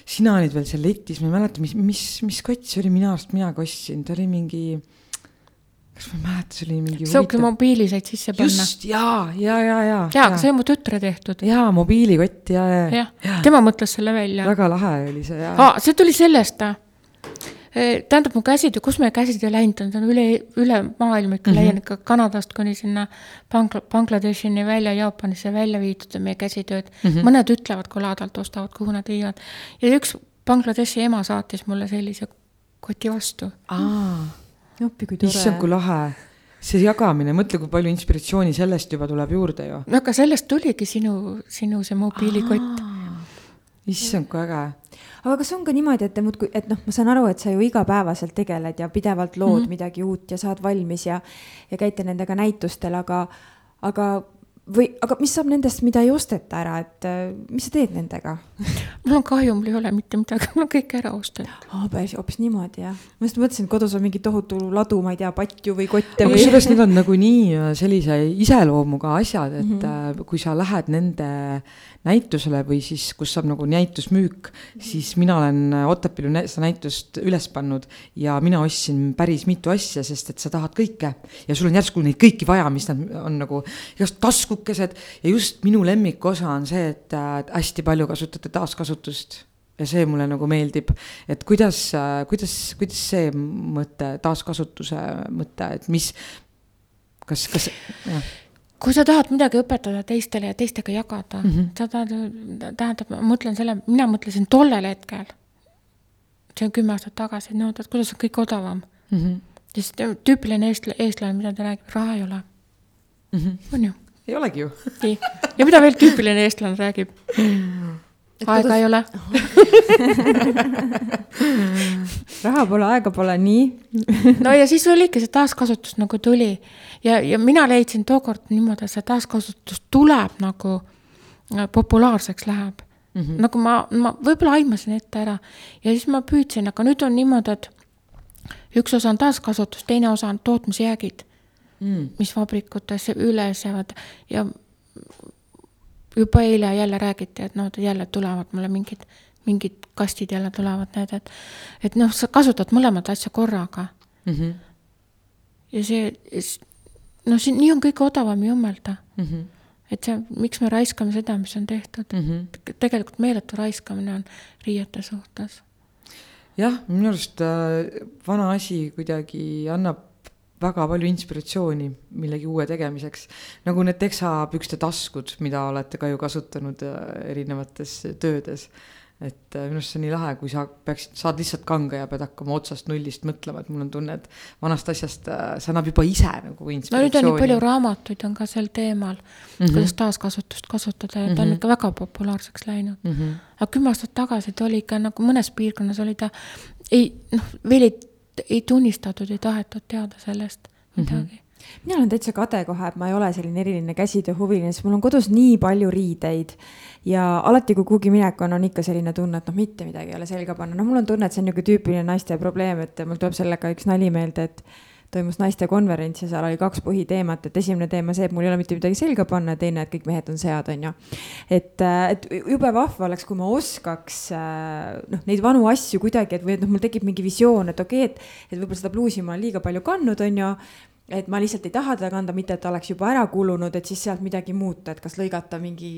Sina olid veel seal letis, ma ei mäleta, mis, mis, mis kott see oli minu arust, mina ka ostsin, ta oli mingi kas ma ei mäleta, see oli mingi sihuke mobiili said sisse panna. just, ja, ja, ja, ja. jaa, aga see on mu tütre tehtud. jaa, mobiilikott ja, ja. jah, tema mõtles selle välja. väga lahe oli see, jaa. aa, see tuli sellest, tähendab, mu käsitöö, kus meie käsitöö läinud on, see on üle, üle maailma ikka mm -hmm. läinud ikka Kanadast kuni sinna Bangla-, Bangladeshini välja, Jaapanisse välja viidud meie käsitööd mm. -hmm. mõned ütlevad, kui laadalt ostavad, kuhu nad viivad. ja üks Bangladeshi ema saatis mulle sellise koti vastu. appi, kui tore. issand, kui lahe see jagamine, mõtle, kui palju inspiratsiooni sellest juba tuleb juurde ju. no aga sellest tuligi sinu, sinu see mobiilikott. issand, kui äge aga kas on ka niimoodi, et te muudkui, et noh, ma saan aru, et sa ju igapäevaselt tegeled ja pidevalt lood mm -hmm. midagi uut ja saad valmis ja, ja käite nendega näitustel, aga, aga või, aga mis saab nendest, mida ei osteta ära, et mis sa teed nendega *laughs* mul on kahju, mul ei ole mitte midagi, mul on kõik ära ostetud oh,. päris hoopis niimoodi jah. ma just mõtlesin, et kodus on mingi tohutu ladu, ma ei tea, patju või kotte või. kusjuures need on nagu nii äh, sellise iseloomuga asjad, et mm -hmm. kui sa lähed nende näitusele või siis, kus saab nagu näitusmüük, siis mina olen Otepääl seda näitust üles pannud ja mina ostsin päris mitu asja, sest et sa tahad kõike ja sul on järsku neid kõiki vaja, mis nad on nagu igast taskukesed ja just minu lemmikosa on see, et hästi palju kasutate taaskasutust ja see mulle nagu meeldib, et kuidas, kuidas, kuidas see mõte, taaskasutuse mõte, et mis, kas, kas, jah kui sa tahad midagi õpetada teistele ja teistega jagada mm, -hmm. sa tahad, tähendab, ma mõtlen selle, mina mõtlesin tollel hetkel, see on kümme aastat tagasi, no tead, kuidas on kõik odavam mm. -hmm. sest tüüpiline eestla-, eestlane, mida ta räägib, raha ei ole mm. -hmm. on ju? Ei olegi ju. nii, ja mida veel tüüpiline eestlane räägib? aega kuidas... ei ole *laughs* raha pole, aega pole, nii no ja siis oligi see taaskasutus nagu tuli ja, ja mina leidsin tookord niimoodi, et see taaskasutus tuleb nagu äh, populaarseks läheb mm. -hmm. nagu ma, ma võib-olla aimasin ette ära ja siis ma püüdsin, aga nüüd on niimoodi, et üks osa on taaskasutus, teine osa on tootmisjäägid mm., mis vabrikutesse üles jäävad ja juba eile jälle räägiti, et noh, jälle tulevad mulle mingid, mingid kastid jälle tulevad need, et, et noh, sa kasutad mõlemat asja korraga mm. -hmm. ja see, noh, siin nii on kõige odavam jummelda mm. -hmm. et see, miks me raiskame seda, mis on tehtud mm. -hmm. tegelikult meeletu raiskamine on riiete suhtes. jah, minu arust äh, vana asi kuidagi annab väga palju inspiratsiooni millegi uue tegemiseks. nagu need teksapükste taskud, mida olete ka ju kasutanud äh, erinevates töödes et äh, minu arust see on nii lahe, kui sa peaksid, saad lihtsalt kanga ja pead hakkama otsast nullist mõtlema, et mul on tunne, et vanast asjast äh, see annab juba ise nagu inspiratsiooni. no nüüd on nii palju raamatuid on ka sel teemal mm, -hmm. kuidas taaskasutust kasutada ja ta mm -hmm. on mhm. ikka väga populaarseks läinud mm. -hmm. aga kümme aastat tagasi ta oli ikka nagu mõnes piirkonnas oli ta, ei noh, veel ei, ei tunnistatud, ei tahetud teada sellest midagi mm. -hmm mina olen täitsa kade kohe, et ma ei ole selline eriline käsitööhuviline, sest mul on kodus nii palju riideid ja alati, kui kuhugi minek on, on ikka selline tunne, et noh, mitte midagi ei ole selga panna, noh, mul on tunne, et see on niisugune tüüpiline naiste probleem, et mul tuleb sellega üks nali meelde, et toimus naistekonverents ja seal oli kaks põhiteemat, et esimene teema see, et mul ei ole mitte midagi selga panna ja teine, et kõik mehed on sead, on ju. et, et jube vahva oleks, kui ma oskaks noh, neid vanu asju kuidagi, et või et noh, mul tekib mingi visioon, et okei okay,, et, et võib-olla seda pluusi ma olen liiga palju kandnud, on ju et ma lihtsalt ei taha teda kanda, mitte et ta oleks juba ära kulunud, et siis sealt midagi muuta, et kas lõigata mingi,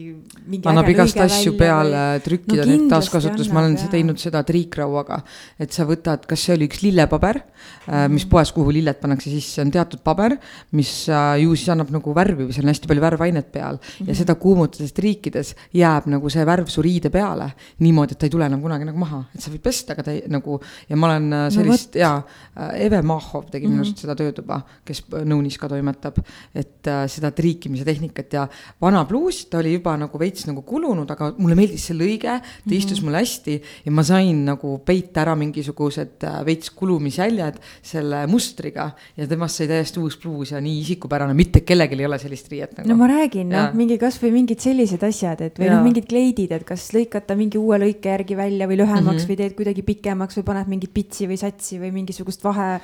mingi. annab igast asju peale või... trükkida no, neid taaskasutus, ma olen jah. teinud seda triikrauaga. et sa võtad, kas see oli üks lillepaber mm., mis poes, kuhu lilled pannakse sisse, on teatud paber, mis äh, ju siis annab nagu värvi või seal on hästi palju värvainet peal mm -hmm. ja seda kuumutades triikides jääb nagu see värv su riide peale. niimoodi, et ta ei tule enam kunagi nagu maha, et sa võid pesta, aga ta ei nagu ja ma olen äh, sellist no, jaa, Eve Mahov tegi minu mm -hmm. arust seda töötuba, kes kes nõunis ka toimetab, et äh, seda triikimise tehnikat ja vana pluus, ta oli juba nagu veits nagu kulunud, aga mulle meeldis see lõige, ta mm -hmm. istus mulle hästi ja ma sain nagu peita ära mingisugused äh, veits kulumisjäljed selle mustriga ja temast sai täiesti uus pluus ja nii isikupärane, mitte kellelgi ei ole sellist riiet nagu. no ma räägin, noh, mingi kasvõi mingid sellised asjad, et või noh, mingid kleidid, et kas lõikata mingi uue lõike järgi välja või lühemaks mm -hmm. või teed kuidagi pikemaks või paned mingit pitsi või satsi või mingisugust vahe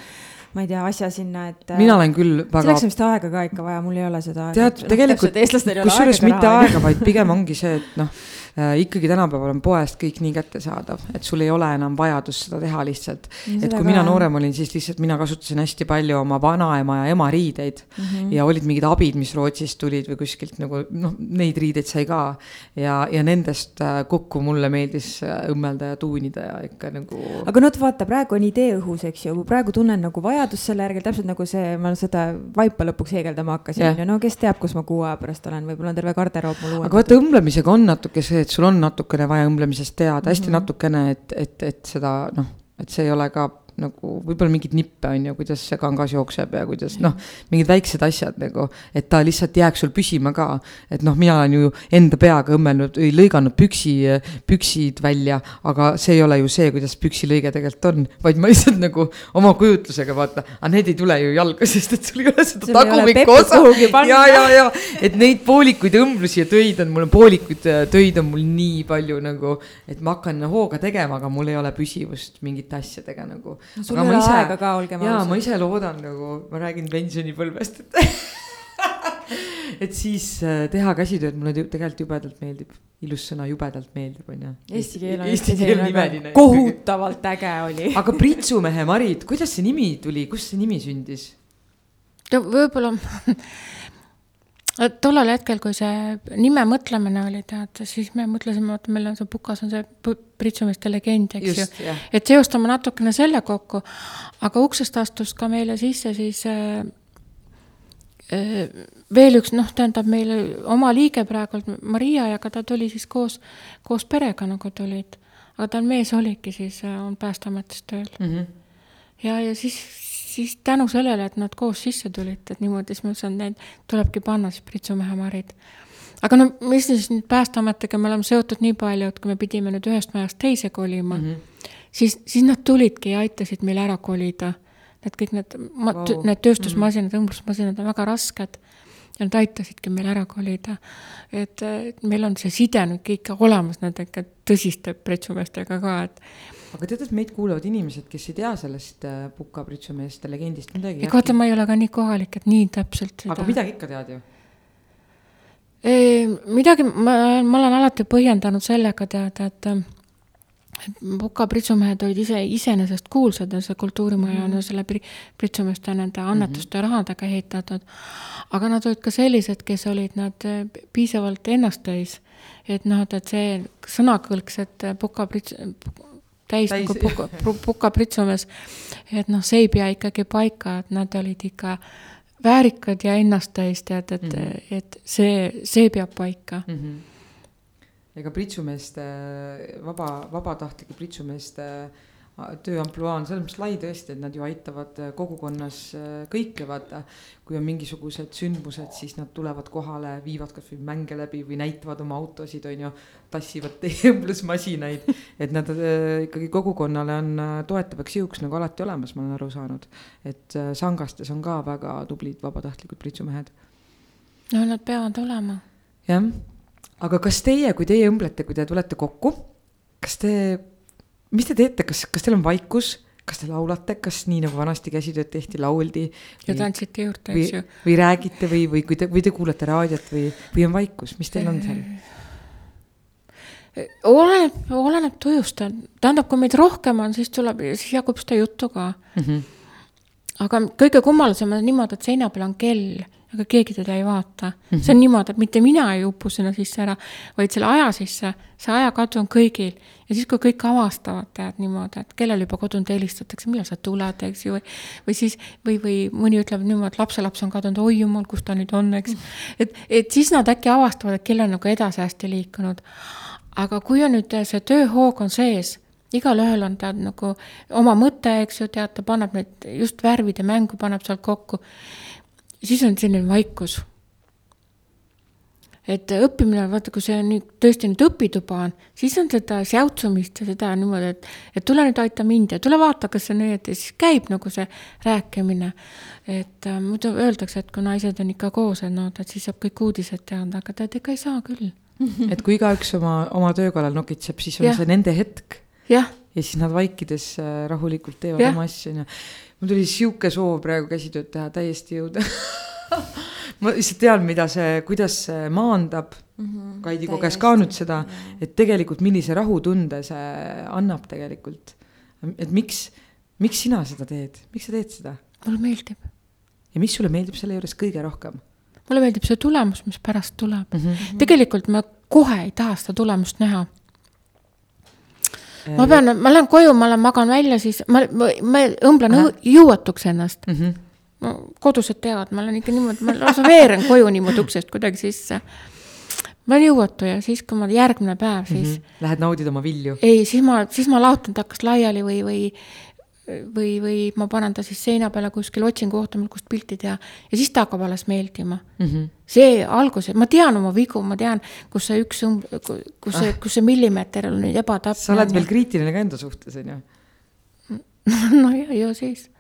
ma ei tea, asja sinna, et. mina olen küll väga. selleks on vist aega ka ikka vaja, mul ei ole seda. tead, tegelikult, kusjuures mitte aega, vaid pigem ongi see, et noh äh, ikkagi tänapäeval on poest kõik nii kättesaadav, et sul ei ole enam vajadust seda teha lihtsalt. et kui mina noorem olin, siis lihtsalt mina kasutasin hästi palju oma vanaema ja ema riideid mm -hmm. ja olid mingid abid, mis Rootsist tulid või kuskilt nagu noh, neid riideid sai ka. ja, ja nendest äh, kokku mulle meeldis äh, õmmelda ja tuunida ja ikka nagu. aga no vaata, praegu on idee õhus, eks ju, praegu tunnen nagu vajadust selle järgi, täpselt nagu see, ma seda vaipa lõpuks heegeldama hakkasin yeah., no kes teab, kus ma kuu aja pärast olen, võib-olla on terve garderoob mul uuendatud. aga vaata, õmblemisega on natuke see, et sul on natukene vaja õmblemisest teada, hästi mm -hmm. natukene, et, et, et seda noh, et see ei ole ka nagu võib-olla mingeid nippe on ju, kuidas see kangas jookseb ja kuidas noh, mingid väiksed asjad nagu, et ta lihtsalt jääks sul püsima ka. et noh, mina olen ju enda peaga õmmelnud või lõiganud püksi, püksid välja, aga see ei ole ju see, kuidas püksilõige tegelikult on, vaid ma lihtsalt nagu oma kujutlusega vaata, aga need ei tule ju jalga, *laughs* sest et sul ei ole seda tagumikku osa. ja, ja, ja, et neid poolikuid õmblusi ja töid on, mul on poolikuid äh, töid on mul nii palju nagu, et ma hakkan hooga tegema, aga mul ei ole püsivust mingite asjadega nagu no ei ole ise, ka, ausad. jaa, ma ise loodan nagu, ma räägin pensionipõlvest, et *laughs* et siis äh, teha käsitööd mulle tegelikult jubedalt meeldib, ilus sõna jubedalt meeldib, on ju. Eesti keel on Eesti keel nimeline. kohutavalt äge oli *laughs* aga Pritsumehe Marit, kuidas see nimi tuli, kust see nimi sündis? no võib-olla *laughs* tollel hetkel, kui see nime mõtlemine oli, tead, siis me mõtlesime, et meil on see Pukas on see pritsumeeste legend, eks Just, ju. et seostame natukene selle kokku, aga uksest astus ka meile sisse siis äh, äh, veel üks, noh, tähendab meile oma liige praegult, Maria, ja ka ta tuli siis koos, koos perega nagu tulid. aga tal mees oligi siis, äh, on Päästeametis tööl mm. -hmm. ja, ja siis siis tänu sellele, et nad koos sisse tulid, et niimoodi, siis ma ütlesin, et neid tulebki panna siis Pritsumehe Marid. aga no mis siis nüüd Päästeametiga me oleme seotud nii palju, et kui me pidime nüüd ühest majast teise kolima mm, -hmm. siis, siis nad tulidki ja aitasid meil ära kolida. Need kõik need wow., need tööstusmasinad mm, -hmm. õmblusmasinad on väga rasked ja nad aitasidki meil ära kolida. et, meil on see side nüüd kõik olemas nende ikka tõsiste pretsumeestega ka, et aga tead, et meid kuulavad inimesed, kes ei tea sellest äh, Puka pritsumeeste legendist midagi. ega vaata, ma ei ole ka nii kohalik, et nii täpselt aga midagi ikka tead ju? midagi, ma, ma olen alati põhjendanud sellega teada, et Puka pritsumehed olid ise, iseenesest kuulsad ja see kultuurimaja on mm -hmm. ju selle pritsumeeste nende annetuste mm -hmm. rahadega ehitatud. aga nad olid ka sellised, kes olid nad äh, piisavalt ennasttäis, et noh, et see sõnakõlks, et Puka prits-, täis, täis. nagu puka, puka pritsumees. et noh, see ei pea ikkagi paika, et nad olid ikka väärikad ja ennast täis, tead, et mm, -hmm. et see, see peab paika mm. -hmm. ega pritsumeeste, vaba, vabatahtlike pritsumeeste äh, töö ampluaa on selles mõttes lai tõesti, et nad ju aitavad äh, kogukonnas äh, kõike, vaata. kui on mingisugused sündmused, siis nad tulevad kohale, viivad kasvõi mänge läbi või näitavad oma autosid, on ju. tassivad teeblusmasinaid, et nad äh, ikkagi kogukonnale on toetavaks jõuks nagu alati olemas, ma olen aru saanud. et Sangastes on ka väga tublid vabatahtlikud pritsumehed. no nad peavad olema. jah, aga kas teie, kui teie õmblete, kui te tulete kokku, kas te mis te teete, kas, kas teil on vaikus, kas te laulate, kas nii nagu vanasti käsitööd tehti, lauldi? ja tantsite juurde, eks ju. või räägite või, või kui te, või te kuulate raadiot või, või on vaikus, mis teil on seal? oleneb, oleneb tujust, tähendab, kui meid rohkem on, siis tuleb, siis jagub seda juttu ka mm. -hmm. aga kõige kummalisem on niimoodi, et seina peal on kell aga keegi teda ei vaata mm. -hmm. see on niimoodi, et mitte mina ei upu sinna sisse ära, vaid selle aja sisse, see ajakadu on kõigil. ja siis, kui kõik avastavad, tead niimoodi, et kellel juba kodunt helistatakse, millal sa tuled, eks ju, või või siis, või, või mõni ütleb niimoodi, et lapselaps on kadunud, oi jumal, kus ta nüüd on, eks. et, et siis nad äkki avastavad, et kell on nagu edasi hästi liikunud. aga kui on nüüd see tööhoog on sees igalühel on tead nagu oma mõte, eks ju, tead, ta paneb need just värvide mängu, paneb sealt kokku siis on selline vaikus. et õppimine, vaata, kui see on nüüd tõesti nüüd õpituba on, siis on seda säutsumist ja seda niimoodi, et, et tule nüüd aita mind ja tule vaata, kas see on õieti, siis käib nagu see rääkimine. et äh, muidu öeldakse, et kui naised on ikka koos, et noh, et siis saab kõik uudised teada, aga tead, ega ei saa küll et kui igaüks oma, oma töö kallal nokitseb, siis on ja. see nende hetk. jah ja siis nad vaikides äh, rahulikult teevad ja. oma asju, onju. mul tuli sihuke soov praegu käsitööd teha, täiesti jõuda *laughs* ma lihtsalt tean, mida see, kuidas see maandab mm. -hmm, Kaidi koges ka nüüd seda, et tegelikult millise rahutunde see annab tegelikult. et miks, miks sina seda teed, miks sa teed seda? mulle meeldib. ja mis sulle meeldib selle juures kõige rohkem? mulle meeldib see tulemus, mis pärast tuleb mm. -hmm. tegelikult ma kohe ei taha seda tulemust näha ma pean, ma lähen koju, ma lähen magan välja, siis ma, ma, ma õmblen jõuetuks ennast mm. -hmm. No, kodused teavad, ma olen ikka niimoodi, ma lausa veeren koju niimoodi uksest kuidagi sisse. ma olen jõuetu ja siis, kui ma järgmine päev, siis mm. -hmm. Lähed naudid oma vilju? ei, siis ma, siis ma laotan ta kas laiali või, või või, või ma panen ta siis seina peale kuskil otsin kohta, kust pilti teha ja siis ta hakkab alles meeldima mm. -hmm. see alguses, ma tean oma vigu, ma tean, kus see üks, kus see ah., kus see millimeeter on ebatäpne. sa oled veel kriitiline ka enda suhtes, on ju? *laughs* no ja, ju siis.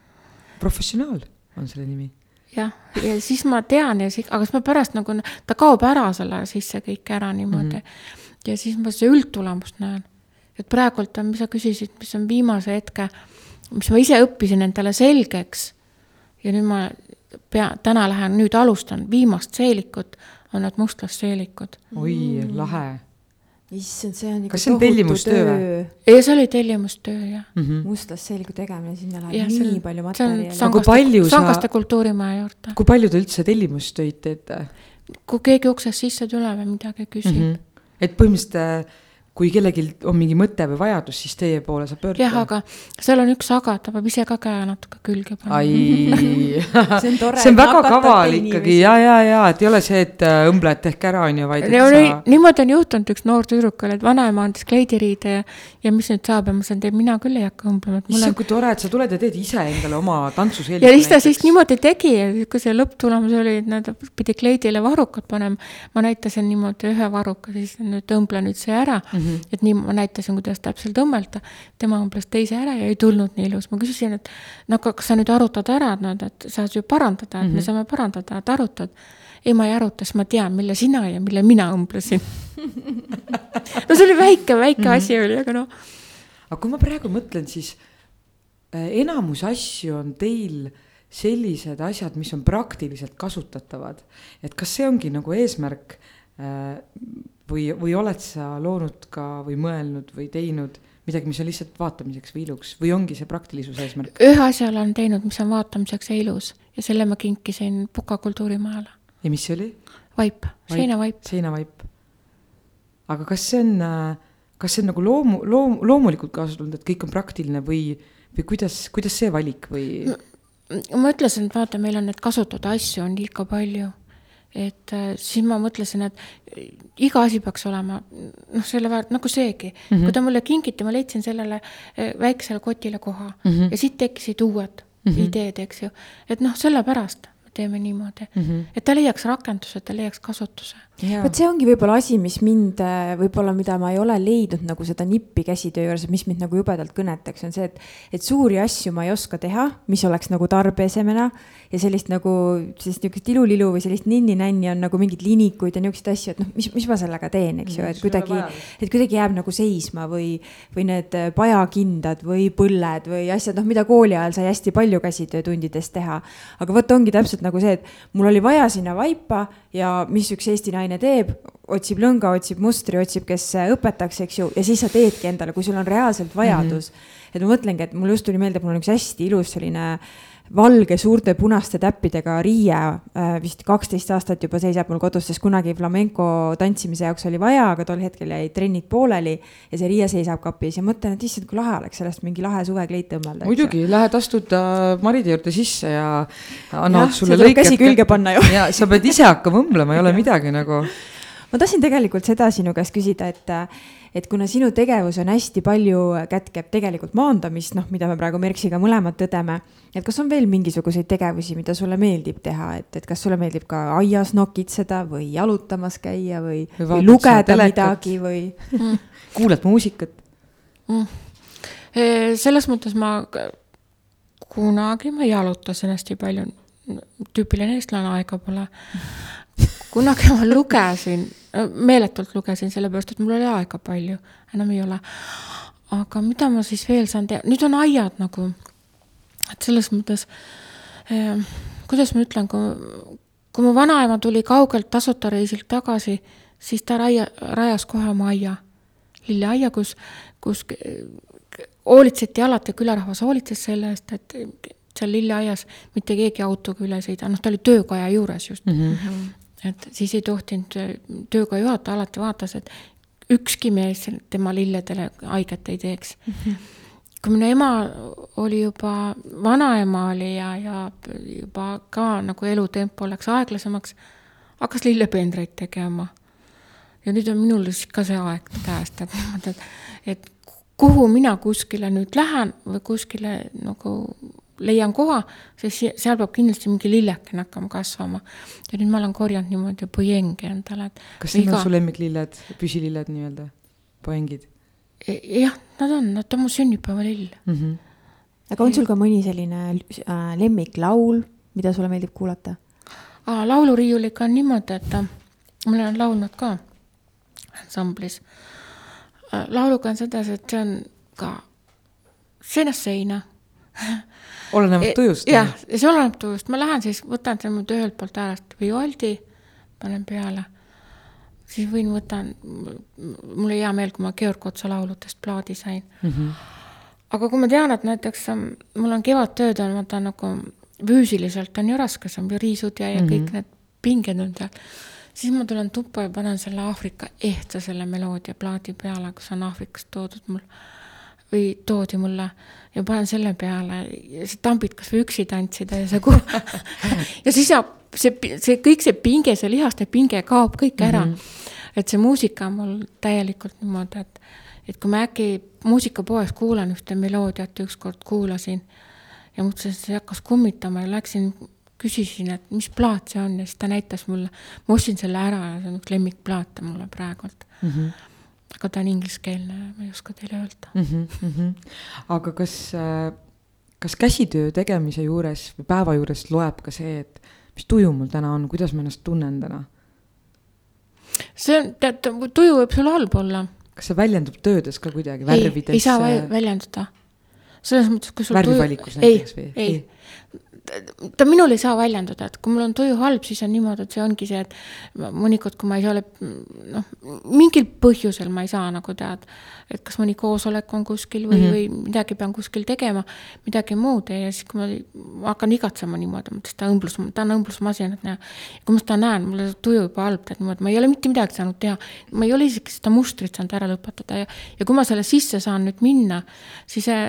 professionaal on selle nimi. jah, ja siis ma tean ja siis, aga siis ma pärast nagu, ta kaob ära selle sisse kõik ära niimoodi mm. -hmm. ja siis ma seda üldtulemust näen. et praegult on, mis sa küsisid, mis on viimase hetke mis ma ise õppisin endale selgeks ja nüüd ma pea, täna lähen, nüüd alustan viimast seelikut, on need mustlasseelikud. oi mm., lahe. issand, see on ikka kas see on tellimustöö või? ei, see oli tellimustöö, jah mm -hmm.. mustlasseeliku tegemine, sinna läheb ja, nii on, palju materjali. Sangaste, Sangaste kultuurimaja juurde. kui palju te üldse tellimustöid teete? kui keegi uksest sisse tuleb ja midagi küsib mm. -hmm. et põhimõtteliselt kui kellelgi on mingi mõte või vajadus, siis teie poole saab pöörduda. jah, aga seal on üks aga, ta peab ise ka käe natuke külge panema. ai *laughs* see on tore. see on väga kaval ikkagi ja, ja, ja, et ei ole see, et äh, õmbled tehke ära, on ju, vaid. Sa... niimoodi on juhtunud üks noor tüdruk oli, et vanaema andis kleidiriide ja, ja mis nüüd saab ja ma ütlesin, et mina küll ei hakka õmblema. issand, kui tore, et sa tuled ja teed ise endale oma tantsuseeliku. ja siis ta siis niimoodi tegi ja kui see lõpptulemus oli, et nad pidi kleidile varrukad panema, ma näitasin niimoodi ühe varruka, siis nüüd õmble nüüd see ära mm. -hmm. Et nii ma näitasin, kuidas täpselt õmmelda. tema õmbles teise ära ja ei tulnud nii ilus. ma küsisin, et no aga kas sa nüüd arutad ära, et noh, et saad ju parandada, et mm -hmm. me mhm. saame parandada, et arutad. ei, ma ei aruta, sest ma tean, mille sina ja mille mina õmblesin *laughs* no see oli väike, väike mm -hmm. asi oli, aga noh. aga kui ma praegu mõtlen, siis äh, enamus asju on teil sellised asjad, mis on praktiliselt kasutatavad. et kas see ongi nagu eesmärk äh, või, või oled sa loonud ka või mõelnud või teinud midagi, mis on lihtsalt vaatamiseks või iluks või ongi see praktilisuse eesmärk? ühe asja olen teinud, mis on vaatamiseks ja ilus ja selle ma kinkisin Puka kultuurimajale. ja mis see oli? vaip, seinavaip. seinavaip. aga kas see on, kas see on nagu loomu, loom-, loomulikult kaasa tulnud, et kõik on praktiline või, või kuidas, kuidas see valik või? ma ütlesin, et vaata, meil on neid kasutada asju on liiga palju et äh, siis ma mõtlesin, et äh, iga asi peaks olema noh, selle väärt, nagu seegi mm. -hmm. kui ta mulle kingiti, ma leidsin sellele äh, väiksele kotile koha mm -hmm. ja siit tekkisid uued mm -hmm. ideed, eks ju. et noh, sellepärast teeme niimoodi mm, -hmm. et ta leiaks rakenduse, ta leiaks kasutuse. Vot see ongi võib-olla asi, mis mind äh, võib-olla, mida ma ei ole leidnud nagu seda nippi käsitöö juures, mis mind nagu jubedalt kõnetaks, on see, et, et suuri asju ma ei oska teha, mis oleks nagu tarbeesemena ja sellist nagu sellist niisugust ilulilu või sellist ninni-nänni on nagu mingeid linikuid ja niisuguseid asju, et noh, mis, mis ma sellega teen, eks ju, et kuidagi, et kuidagi jääb nagu seisma või, või need äh, pajakindad või põlled või asjad, noh, mida kooli ajal sai hästi palju käsitöötundides teha. aga vot ongi täpselt täpselt nagu see, et mul oli vaja sinna vaipa ja mis üks Eesti naine teeb, otsib lõnga, otsib mustri, otsib, kes õpetaks, eks ju, ja siis sa teedki endale, kui sul on reaalselt vajadus mm. -hmm. et ma mõtlengi, et mul just tuli meelde, et mul on üks hästi ilus selline äh, valge suurte punaste täppidega riie, äh, vist kaksteist aastat juba seisab mul kodus, sest kunagi flamenco tantsimise jaoks oli vaja, aga tol hetkel jäid trennid pooleli ja see riie seisab kapis ja mõtlen, et issand, kui lahe oleks sellest mingi lahe suvekleit õmmelda. muidugi, lähed astud äh, Maride juurde sisse ja annavad sulle lõike. käsi külge panna ju. ja sa pead ise hakkama õmblema, ei ole midagi nagu. Ma tahtsin tegelikult seda sinu käest küsida, et et kuna sinu tegevus on hästi palju, kätkeb tegelikult maandamist, noh, mida me praegu Merksiga mõlemad tõdeme, et kas on veel mingisuguseid tegevusi, mida sulle meeldib teha, et, et kas sulle meeldib ka aias nokitseda või jalutamas käia või, või, või lugeda midagi või mm. *laughs* kuulad muusikat mm.? selles mõttes ma kunagi ma jalutasin hästi palju, tüüpiline eestlane, aega pole kunagi ma lugesin, meeletult lugesin, sellepärast et mul oli aega palju, enam ei ole. aga mida ma siis veel saan teha, nüüd on aiad nagu, et selles mõttes eh,, kuidas ma ütlen, kui, kui mu vanaema tuli kaugelt tasuta reisilt tagasi, siis ta raia, rajas kohe oma aia, lilleaia, kus, kus hoolitseti alati, külarahvas hoolitses selle eest, et seal lilleaias mitte keegi autoga üle ei sõida, noh, ta oli töökoja juures just mm. -hmm. Et siis ei tohtinud, töökoja juhataja alati vaatas, et ükski mees tema lilledele haiget ei teeks mm. -hmm. kui minu ema oli juba, vanaema oli ja, ja juba ka nagu elutempo läks aeglasemaks, hakkas lillependreid tegema. ja nüüd on minul ka see aeg käest, et et, et kuhu mina kuskile nüüd lähen või kuskile nagu leian koha, siis seal peab kindlasti mingi lillekene hakkama kasvama. ja nüüd ma olen korjanud niimoodi pojengi endale, et. kas need iga... on su lemmiklilled, püsililled nii-öelda, poengid? E, jah, nad on, nad on mu sünnipäevalill mm. -hmm. aga on sul ka mõni selline äh, lemmiklaul, mida sulle meeldib kuulata? lauluriiuliga on niimoodi, et äh, ma olen laulnud ka ansamblis äh,. lauluga on sedasi, et see on ka seinast seina *laughs* olenevalt e, tujust? jah, see oleneb tujust, ma lähen siis, võtan selle nüüd ühelt poolt äärest Vivaldi, panen peale, siis võin, võtan, mul oli hea meel, kui ma Georg Otsa lauludest plaadi sain mm. -hmm. aga kui ma tean, et näiteks mul on kevadtööd on, vaata nagu füüsiliselt on ju raske, see on riisud ja, ja mm -hmm. kõik need pinged on seal, siis ma tulen tuppa ja panen selle Aafrika ehtsa selle meloodia plaadi peale, kus on Aafrikast toodud mul või toodi mulle ja panen selle peale ja sa tambid kasvõi üksi tantsida ja see *laughs* *laughs* ja siis saab see, see kõik see pinge, see lihaste pinge kaob kõik ära mm. -hmm. et see muusika on mul täielikult niimoodi, et, et kui ma äkki muusikapoes kuulan ühte meloodiat, ükskord kuulasin ja mõtlesin, et see hakkas kummitama ja läksin, küsisin, et mis plaat see on ja siis ta näitas mulle, ma ostsin selle ära ja see on üks lemmikplaate mulle praegult mm. -hmm aga ta on ingliskeelne, ma ei oska teile öelda mm. -hmm, mm -hmm. aga kas, äh, kas käsitöö tegemise juures või päeva juures loeb ka see, et mis tuju mul täna on, kuidas ma ennast tunnen täna? see on, tead, tuju võib sul halb olla. kas see väljendub töödes ka kuidagi, värvides? ei saa väljenduda. selles mõttes, kui sul värvivalikus näiteks või? ei, ei., ta minul ei saa väljenduda, et kui mul on tuju halb, siis on niimoodi, et see ongi see, et mõnikord, kui ma ei ole, noh, mingil põhjusel ma ei saa nagu tead, et kas mõni koosolek on kuskil või mm, -hmm. või midagi pean kuskil tegema, midagi muud ja siis, kui ma, hakkan igatsema niimoodi, mõtlesin, ta õmblus, ta on õmblusmasin, et näe. kui ma seda näen, mul on tuju juba halb, tead niimoodi, ma ei ole mitte midagi saanud teha, ma ei ole isegi seda mustrit saanud ära lõpetada ja, ja kui ma selle sisse saan nüüd minna, siis see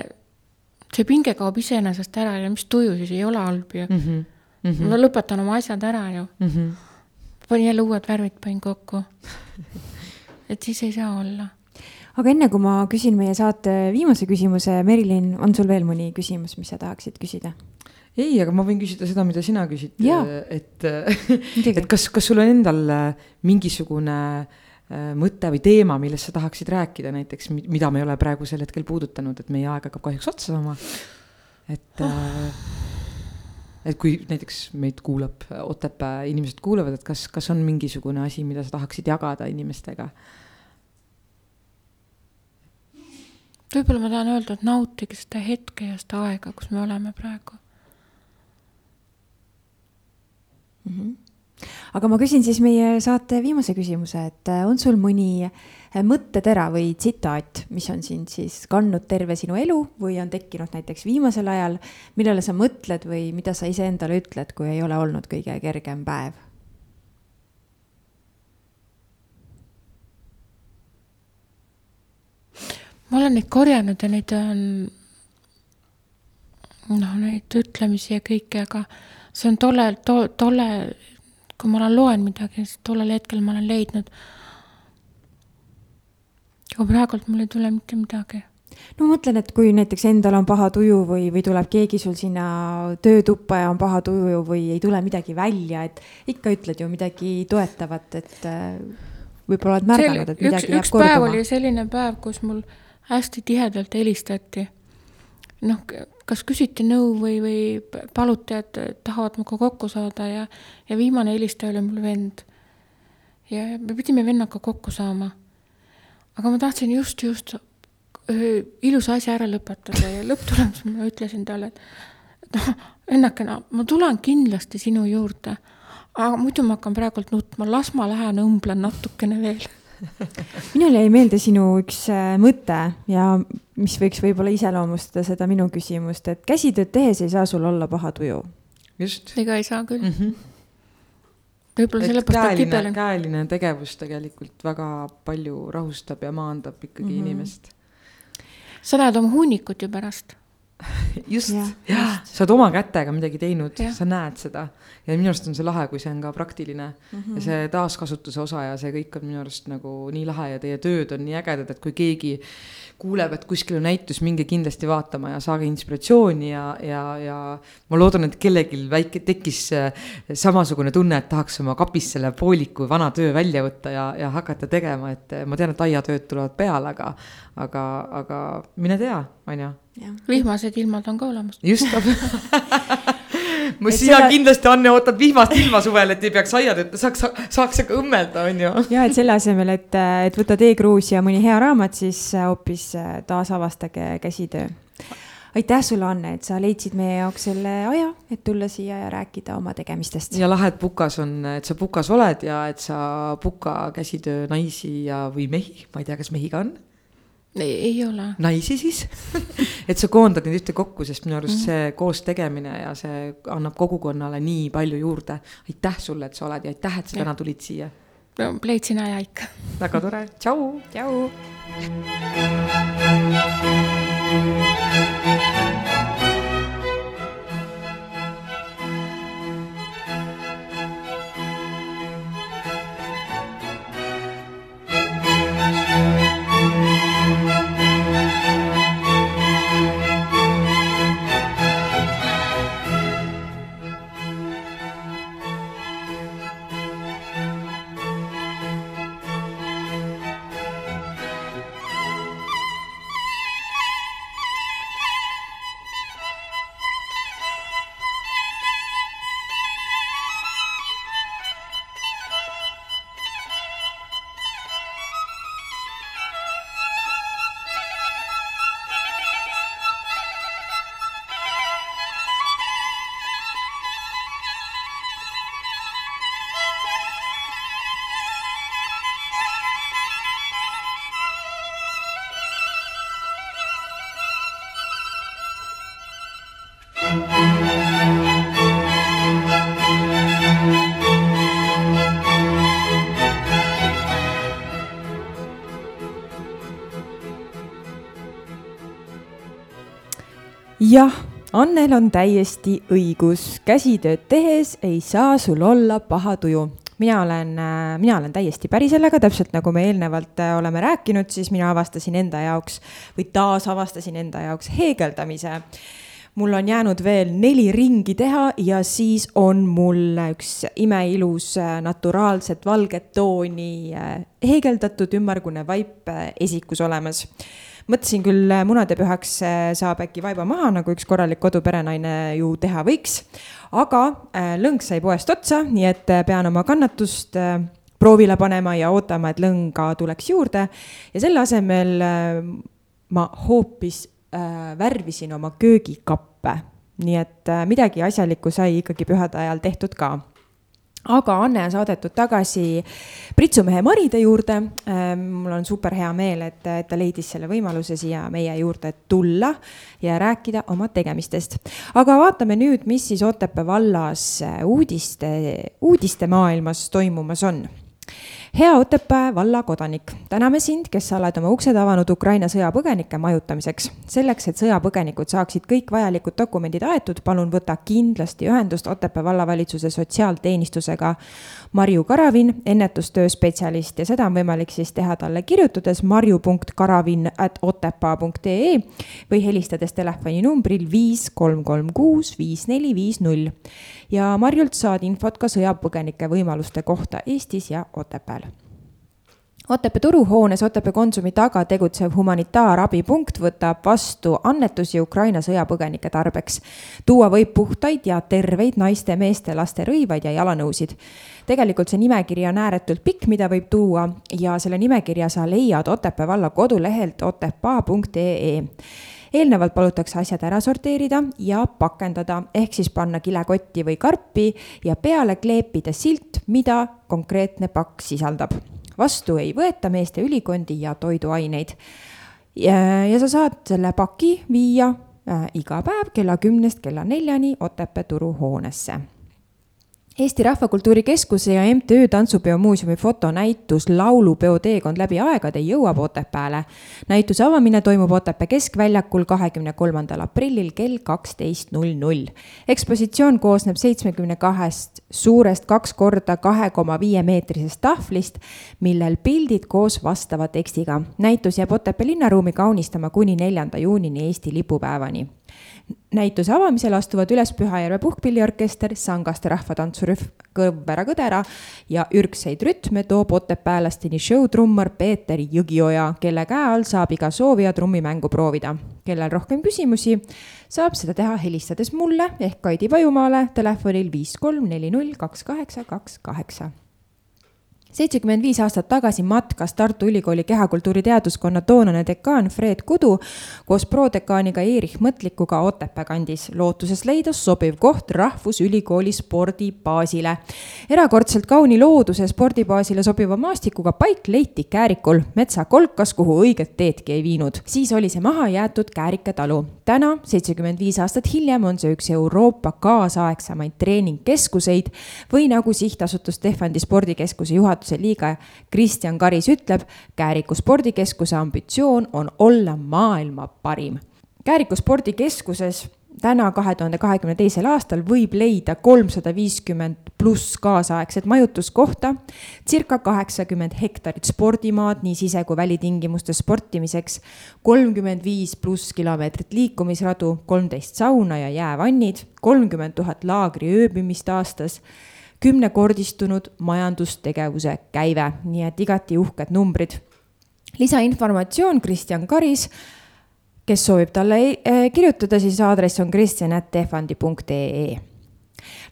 see pinge kaob iseenesest ära ja mis tuju siis ei ole halb ju mm. -hmm. Mm -hmm. ma lõpetan oma asjad ära ju mm. -hmm. panin jälle uued värvid, panin kokku et siis ei saa olla. aga enne kui ma küsin meie saate viimase küsimuse, Merilin, on sul veel mõni küsimus, mis sa tahaksid küsida? ei, aga ma võin küsida seda, mida sina küsid, et, *laughs* et kas, kas sul on endal mingisugune äh, mõte või teema, millest sa tahaksid rääkida näiteks, mida me ei ole praegusel hetkel puudutanud, et meie aeg hakkab kahjuks otsa saama. et oh., et kui näiteks meid kuulab Otepää inimesed kuulavad, et kas, kas on mingisugune asi, mida sa tahaksid jagada inimestega? võib-olla ma tahan öelda, et nautige seda hetke ja seda aega, kus me oleme praegu mm. -hmm aga ma küsin siis meie saate viimase küsimuse, et äh, on sul mõni äh, mõttetera või tsitaat, mis on sind siis kandnud terve sinu elu või on tekkinud näiteks viimasel ajal, millele sa mõtled või mida sa iseendale ütled, kui ei ole olnud kõige kergem päev? ma olen neid korjanud ja neid on, noh, neid ütlemisi ja kõike, aga see on tolle to,, tolle kui ma loen midagi, siis tollel hetkel ma olen leidnud. aga praegult mul ei tule mitte midagi no ma mõtlen, et kui näiteks endal on paha tuju või, või tuleb keegi sul sinna töötuppa ja on paha tuju või ei tule midagi välja, et ikka ütled ju midagi toetavat, et äh, võib-olla oled märganud, et midagi üks, jääb korduma. üks päev oli selline päev, kus mul hästi tihedalt helistati. noh, kas küsiti nõu või, või paluti, et tahavad minuga kokku saada ja, ja viimane helistaja oli mul vend. ja me pidime vennaga kokku saama. aga ma tahtsin just, just ilusa asja ära lõpetada ja lõpptulemus ma ütlesin talle, et noh, ennakene, ma tulen kindlasti sinu juurde, aga muidu ma hakkan praegult nutma, las ma lähen õmblen natukene veel *laughs* minule jäi meelde sinu üks äh, mõte ja mis võiks võib-olla iseloomustada seda minu küsimust, et käsitööd tehes ei saa sul olla paha tuju. just. ega ei saa küll mm. -hmm võib-olla sellepärast ta kibelen. käeline tegevus tegelikult väga palju rahustab ja maandab ikkagi mm -hmm. inimest. sa näed oma hunnikut ju pärast *laughs* just, jah, sa oled oma kätega midagi teinud, sa näed seda ja minu arust on see lahe, kui see on ka praktiline mm. -hmm. ja see taaskasutuse osa ja see kõik on minu arust nagu nii lahe ja teie tööd on nii ägedad, et kui keegi kuuleb, et kuskil on näitus, minge kindlasti vaatama ja saage inspiratsiooni ja, ja, ja ma loodan, et kellelgi väike tekkis äh, samasugune tunne, et tahaks oma kapist selle pooliku vana töö välja võtta ja, ja hakata tegema, et äh, ma tean, et aiatööd tulevad peale, aga, aga, aga mine tea, on ju. Vihmased ilmad on ka olemas. just *laughs* sina selle... kindlasti, Anne, ootad vihmast ilma suvel, et ei peaks aiatööd, saaks, saaks aga õmmelda, on ju. ja, et selle asemel, et, et võtta teekruus ja mõni hea raamat, siis hoopis taasavastage käsitöö. aitäh sulle, Anne, et sa leidsid meie jaoks selle aja, et tulla siia ja rääkida oma tegemistest. ja lahe, et Pukas on, et sa Pukas oled ja et sa Puka käsitöö naisi ja, või mehi, ma ei tea, kas mehi ka on ei ole. naisi siis *laughs* et sa koondad neid ühte kokku, sest minu arust mm -hmm. see koos tegemine ja see annab kogukonnale nii palju juurde. aitäh sulle, et sa oled ja aitäh, et sa ja. täna tulid siia. no leidsin aja ikka. väga tore, tšau. tšau. Jah, Annel on täiesti õigus, käsitööd tehes ei saa sul olla paha tuju. Mina olen, äh, mina olen täiesti päri sellega, täpselt nagu me eelnevalt äh, oleme rääkinud, siis mina avastasin enda jaoks või taasavastasin enda jaoks heegeldamise. mul on jäänud veel neli ringi teha ja siis on mul üks imeilus äh, naturaalset valget tooni heegeldatud ümmargune vaip esikus olemas mõtlesin küll äh, munadepühaks äh, saab äkki vaiba maha, nagu üks korralik koduperenaine ju teha võiks. aga äh, lõng sai poest otsa, nii et pean oma kannatust proovile panema ja ootama, et lõnga tuleks juurde. ja selle asemel ma hoopis värvisin oma köögikappe. nii et midagi asjalikku sai ikkagi pühade ajal tehtud ka aga Anne on saadetud tagasi pritsumehe Maride juurde. Ähm, mul on super hea meel, et, et ta leidis selle võimaluse siia meie juurde tulla ja rääkida oma tegemistest. aga vaatame nüüd, mis siis Otepää vallas uudiste, uudistemaailmas toimumas on hea Otepää valla kodanik, täname sind, kes sa oled oma uksed avanud Ukraina sõjapõgenike majutamiseks. selleks, et sõjapõgenikud saaksid kõik vajalikud dokumendid aetud, palun võta kindlasti ühendust Otepää vallavalitsuse sotsiaalteenistusega. Marju Karavin, ennetustöö spetsialist ja seda on võimalik siis teha talle kirjutades marju.karavin at otepaa.ee või helistades telefoninumbril viis kolm kolm kuus viis neli viis null ja Marjult saad infot ka sõjapõgenike võimaluste kohta Eestis ja Otepääl. Otepää turuhoones Otepää Konsumi taga tegutsev humanitaarabipunkt võtab vastu annetusi Ukraina sõjapõgenike tarbeks. tuua võib puhtaid ja terveid naiste, meeste, laste rõivaid ja jalanõusid. tegelikult see nimekiri on ääretult pikk, mida võib tuua ja selle nimekirja sa leiad Otepää valla kodulehelt otepaa.ee eelnevalt palutakse asjad ära sorteerida ja pakendada, ehk siis panna kilekotti või karpi ja peale kleepida silt, mida konkreetne pakk sisaldab vastu ei võeta meeste ülikondi ja toiduaineid. ja sa saad selle paki viia äh, iga päev kella kümnest kella neljani Otepää turuhoonesse Eesti Rahvakultuuri Keskuse ja MTÜ Tantsupeo muuseumi fotonäitus Laulupeo teekond läbi aegade jõuab Otepääle. näituse avamine toimub Otepää keskväljakul kahekümne kolmandal aprillil kell kaksteist null null. ekspositsioon koosneb seitsmekümne kahest suurest kaks korda kahe koma viie meetrisest tahvlist, millel pildid koos vastava tekstiga. näitus jääb Otepää linnaruumi kaunistama kuni neljanda juunini Eesti lipupäevani näituse avamisel astuvad üles Pühajärve puhkpilliorkester, Sangaste rahvatantsurühm Kõvvera Kõdera ja ürgseid rütme toob Otepäälasteni show-trummar Peeter Jõgioja, kelle käe all saab iga soovija trummimängu proovida. kellel rohkem küsimusi, saab seda teha helistades mulle ehk Kaidi Pajumaale telefonil viis kolm neli null kaks kaheksa kaks kaheksa seitsekümmend viis aastat tagasi matkas Tartu Ülikooli kehakultuuri teaduskonna toonane dekaan Fred Kudu koos prodekaaniga Erich Mõtlikuga Otepää kandis, lootuses leida sobiv koht Rahvusülikooli spordibaasile. erakordselt kauni looduse spordibaasile sobiva maastikuga paik leiti Käärikul, metsakolkas, kuhu õiget teedki ei viinud. siis oli see maha jäetud Käärika talu. täna, seitsekümmend viis aastat hiljem, on see üks Euroopa kaasaegsemaid treeningkeskuseid või nagu sihtasutus Tehvandi spordikeskuse juhataja juhatuse liige Kristjan Karis ütleb, Kääriku spordikeskuse ambitsioon on olla maailma parim. Kääriku spordikeskuses täna, kahe tuhande kahekümne teisel aastal võib leida kolmsada viiskümmend pluss kaasaegset majutuskohta, circa kaheksakümmend hektarit spordimaad nii sise- kui välitingimustes sportimiseks, kolmkümmend viis pluss kilomeetrit liikumisradu, kolmteist sauna ja jäävannid, kolmkümmend tuhat laagri ööbimist aastas kümnekordistunud majandustegevuse käive, nii et igati uhked numbrid. lisainformatsioon Kristjan Karis, kes soovib talle eh, kirjutada, siis aadress on kristjan.tehvandi.ee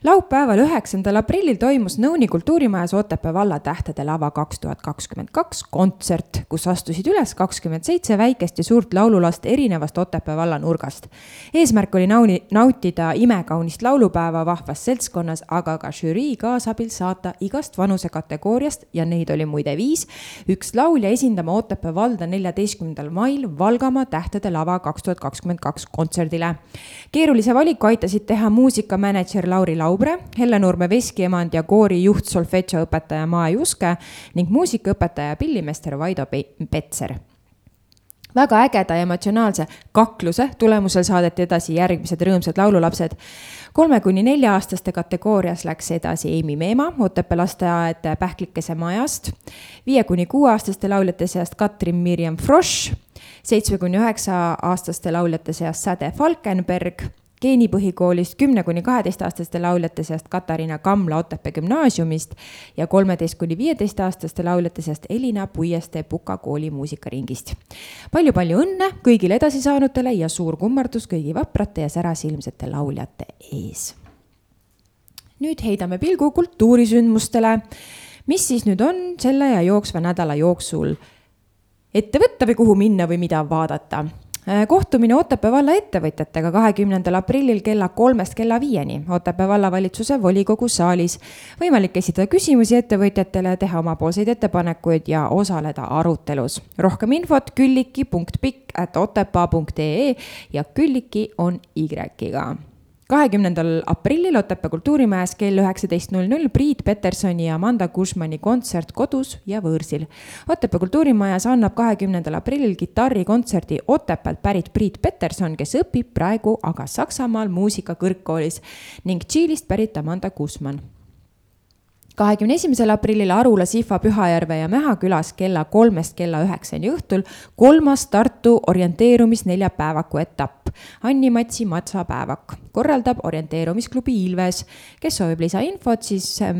laupäeval, üheksandal aprillil toimus Nõuni kultuurimajas Otepää valla Tähtede lava kaks tuhat kakskümmend kaks kontsert, kus astusid üles kakskümmend seitse väikest ja suurt laululast erinevast Otepää valla nurgast. eesmärk oli nauni, nautida imekaunist laulupäeva vahvas seltskonnas, aga ka žürii kaasabil saata igast vanusekategooriast ja neid oli muide viis, üks laulja esindama Otepää valda neljateistkümnendal mail Valgamaa Tähtede lava kaks tuhat kakskümmend kaks kontserdile. keerulise valiku aitasid teha muusikamänedžer Lauri Lauri Laubre, Hellenurme veskiemand ja koorijuht, solfedžoõpetaja Maa Juske ning muusikaõpetaja pillimeister Vaido Petser. Väga ägeda ja emotsionaalse kakluse tulemusel saadeti edasi järgmised rõõmsad laululapsed. kolme kuni nelja-aastaste kategoorias läks edasi Eimi Meemaa Otepää lasteaed Pähklikese majast, viie kuni kuueaastaste lauljate seast Katrin Mirjam Frosch, seitsme kuni üheksa aastaste lauljate seast Säde Falkenberg geenipõhikoolist kümne kuni kaheteistaastaste lauljate seast Katariina Kamla Otepää gümnaasiumist ja kolmeteist kuni viieteistaastaste lauljate seast Elina Puieste Puka kooli muusikaringist palju,. palju-palju õnne kõigile edasisaanutele ja suur kummardus kõigi vaprate ja särasilmsete lauljate ees. nüüd heidame pilgu kultuurisündmustele, mis siis nüüd on selle ja jooksva nädala jooksul ette võtta või kuhu minna või mida vaadata kohtumine Otepää valla ettevõtjatega kahekümnendal aprillil kella kolmest kella viieni Otepää vallavalitsuse volikogu saalis. võimalik esitada küsimusi ettevõtjatele, teha omapoolseid ettepanekuid ja osaleda arutelus. rohkem infot külliki.pikk at otepaa.ee ja Külliki on Y-ga kahekümnendal aprillil Otepää kultuurimajas kell üheksateist null null Priit Petersoni ja Amanda Kušmani kontsert kodus ja võõrsil. Otepää kultuurimajas annab kahekümnendal aprillil kitarrikontserdi Otepäält pärit Priit Peterson, kes õpib praegu aga Saksamaal muusikakõrgkoolis ning Tšiilist pärit Amanda Kušman kahekümne esimesel aprillil Arula, Sihva, Pühajärve ja Mähakülas kella kolmest kella üheksani õhtul kolmas Tartu orienteerumisneljapäevaku etapp. Anni-Matsi matsapäevak korraldab orienteerumisklubi Ilves. kes soovib lisainfot, siis ähm,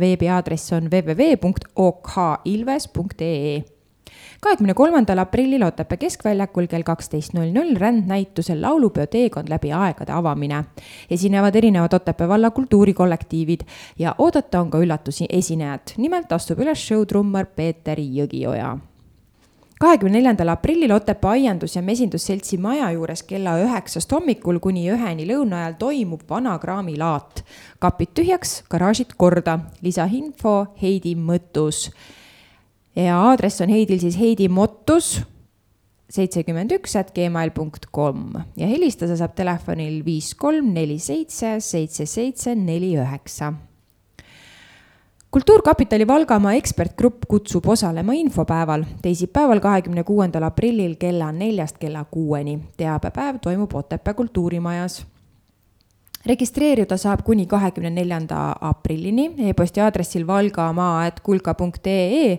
veebiaadress on www.okilves.ee kahekümne kolmandal aprillil Otepää keskväljakul kell kaksteist null null rändnäitusel laulupeo Teekond läbi aegade avamine. esinevad erinevad Otepää valla kultuurikollektiivid ja oodata on ka üllatusi esinejad. nimelt astub üles show trummar Peeter Jõgioja kahekümne neljandal aprillil Otepää Aiandus- ja Mesindusseltsi maja juures kella üheksast hommikul kuni üheni lõuna ajal toimub vana kraamilaat. kapid tühjaks, garaažid korda, lisainfo Heidi Mõttus ja aadress on Heidil siis Heidi Mottus seitsekümmend üks at gmail punkt kom ja helistada saab telefonil viis kolm neli seitse seitse seitse neli üheksa. kultuurkapitali Valgamaa ekspertgrupp kutsub osalema infopäeval teisipäeval, kahekümne kuuendal aprillil kella neljast kella kuueni. teabepäev toimub Otepää kultuurimajas registreeruda saab kuni kahekümne neljanda aprillini e-posti aadressil valgamaa.kulka.ee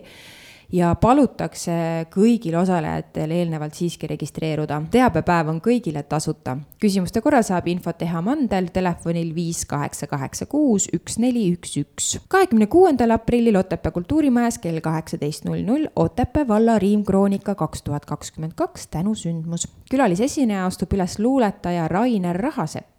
ja palutakse kõigil osalejatel eelnevalt siiski registreeruda. teabepäev on kõigile tasuta. küsimuste korral saab infot teha mandel telefonil viis kaheksa kaheksa kuus üks neli üks üks. kahekümne kuuendal aprillil Otepää kultuurimajas kell kaheksateist null null Otepää valla riimkroonika kaks tuhat kakskümmend kaks tänusündmus. külalisesineja astub üles luuletaja Rainer Rahasepp.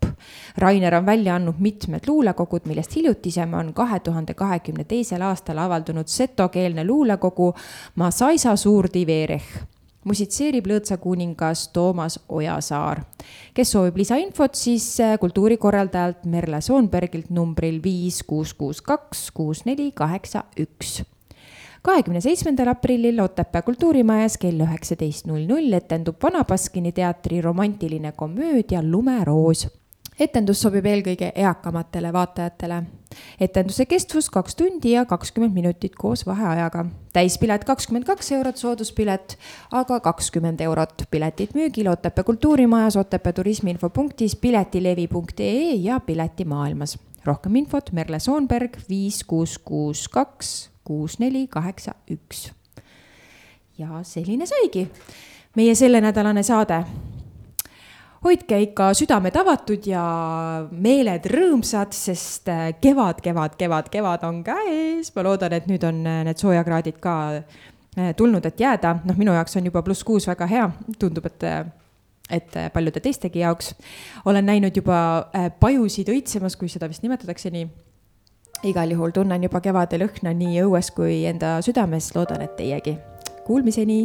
Rainer on välja andnud mitmed luulekogud, millest hiljutisem on kahe tuhande kahekümne teisel aastal avaldunud setokeelne luulekogu Masaisa Suur-Tivereh musitseerib lõõtsakuningas Toomas Ojasaar. kes soovib lisainfot, siis äh, kultuurikorraldajalt Merle Soonbergilt numbril viis kuus kuus kaks kuus neli kaheksa üks. kahekümne seitsmendal aprillil Otepää kultuurimajas kell üheksateist null null etendub Vana Baskini teatri romantiline komöödia Lumeroos etendus sobib eelkõige eakamatele vaatajatele. etenduse kestvus kaks tundi ja kakskümmend minutit koos vaheajaga. täispilet kakskümmend kaks eurot, sooduspilet aga kakskümmend eurot. piletid müügil Otepää kultuurimajas, Otepää turismiinfopunktis, piletilevi.ee ja Piletimaailmas. rohkem infot Merle Soonberg viis kuus kuus kaks kuus neli kaheksa üks. ja selline saigi meie sellenädalane saade hoidke ikka südamed avatud ja meeled rõõmsad, sest äh, kevad, kevad, kevad, kevad on käes. ma loodan, et nüüd on äh, need soojakraadid ka äh, tulnud, et jääda. noh, minu jaoks on juba pluss kuus väga hea, tundub, et, et paljude teistegi jaoks. olen näinud juba pajusid õitsemas, kui seda vist nimetatakse nii. igal juhul tunnen juba kevade lõhna nii õues kui enda südames, loodan, et teiegi. Kuulmiseni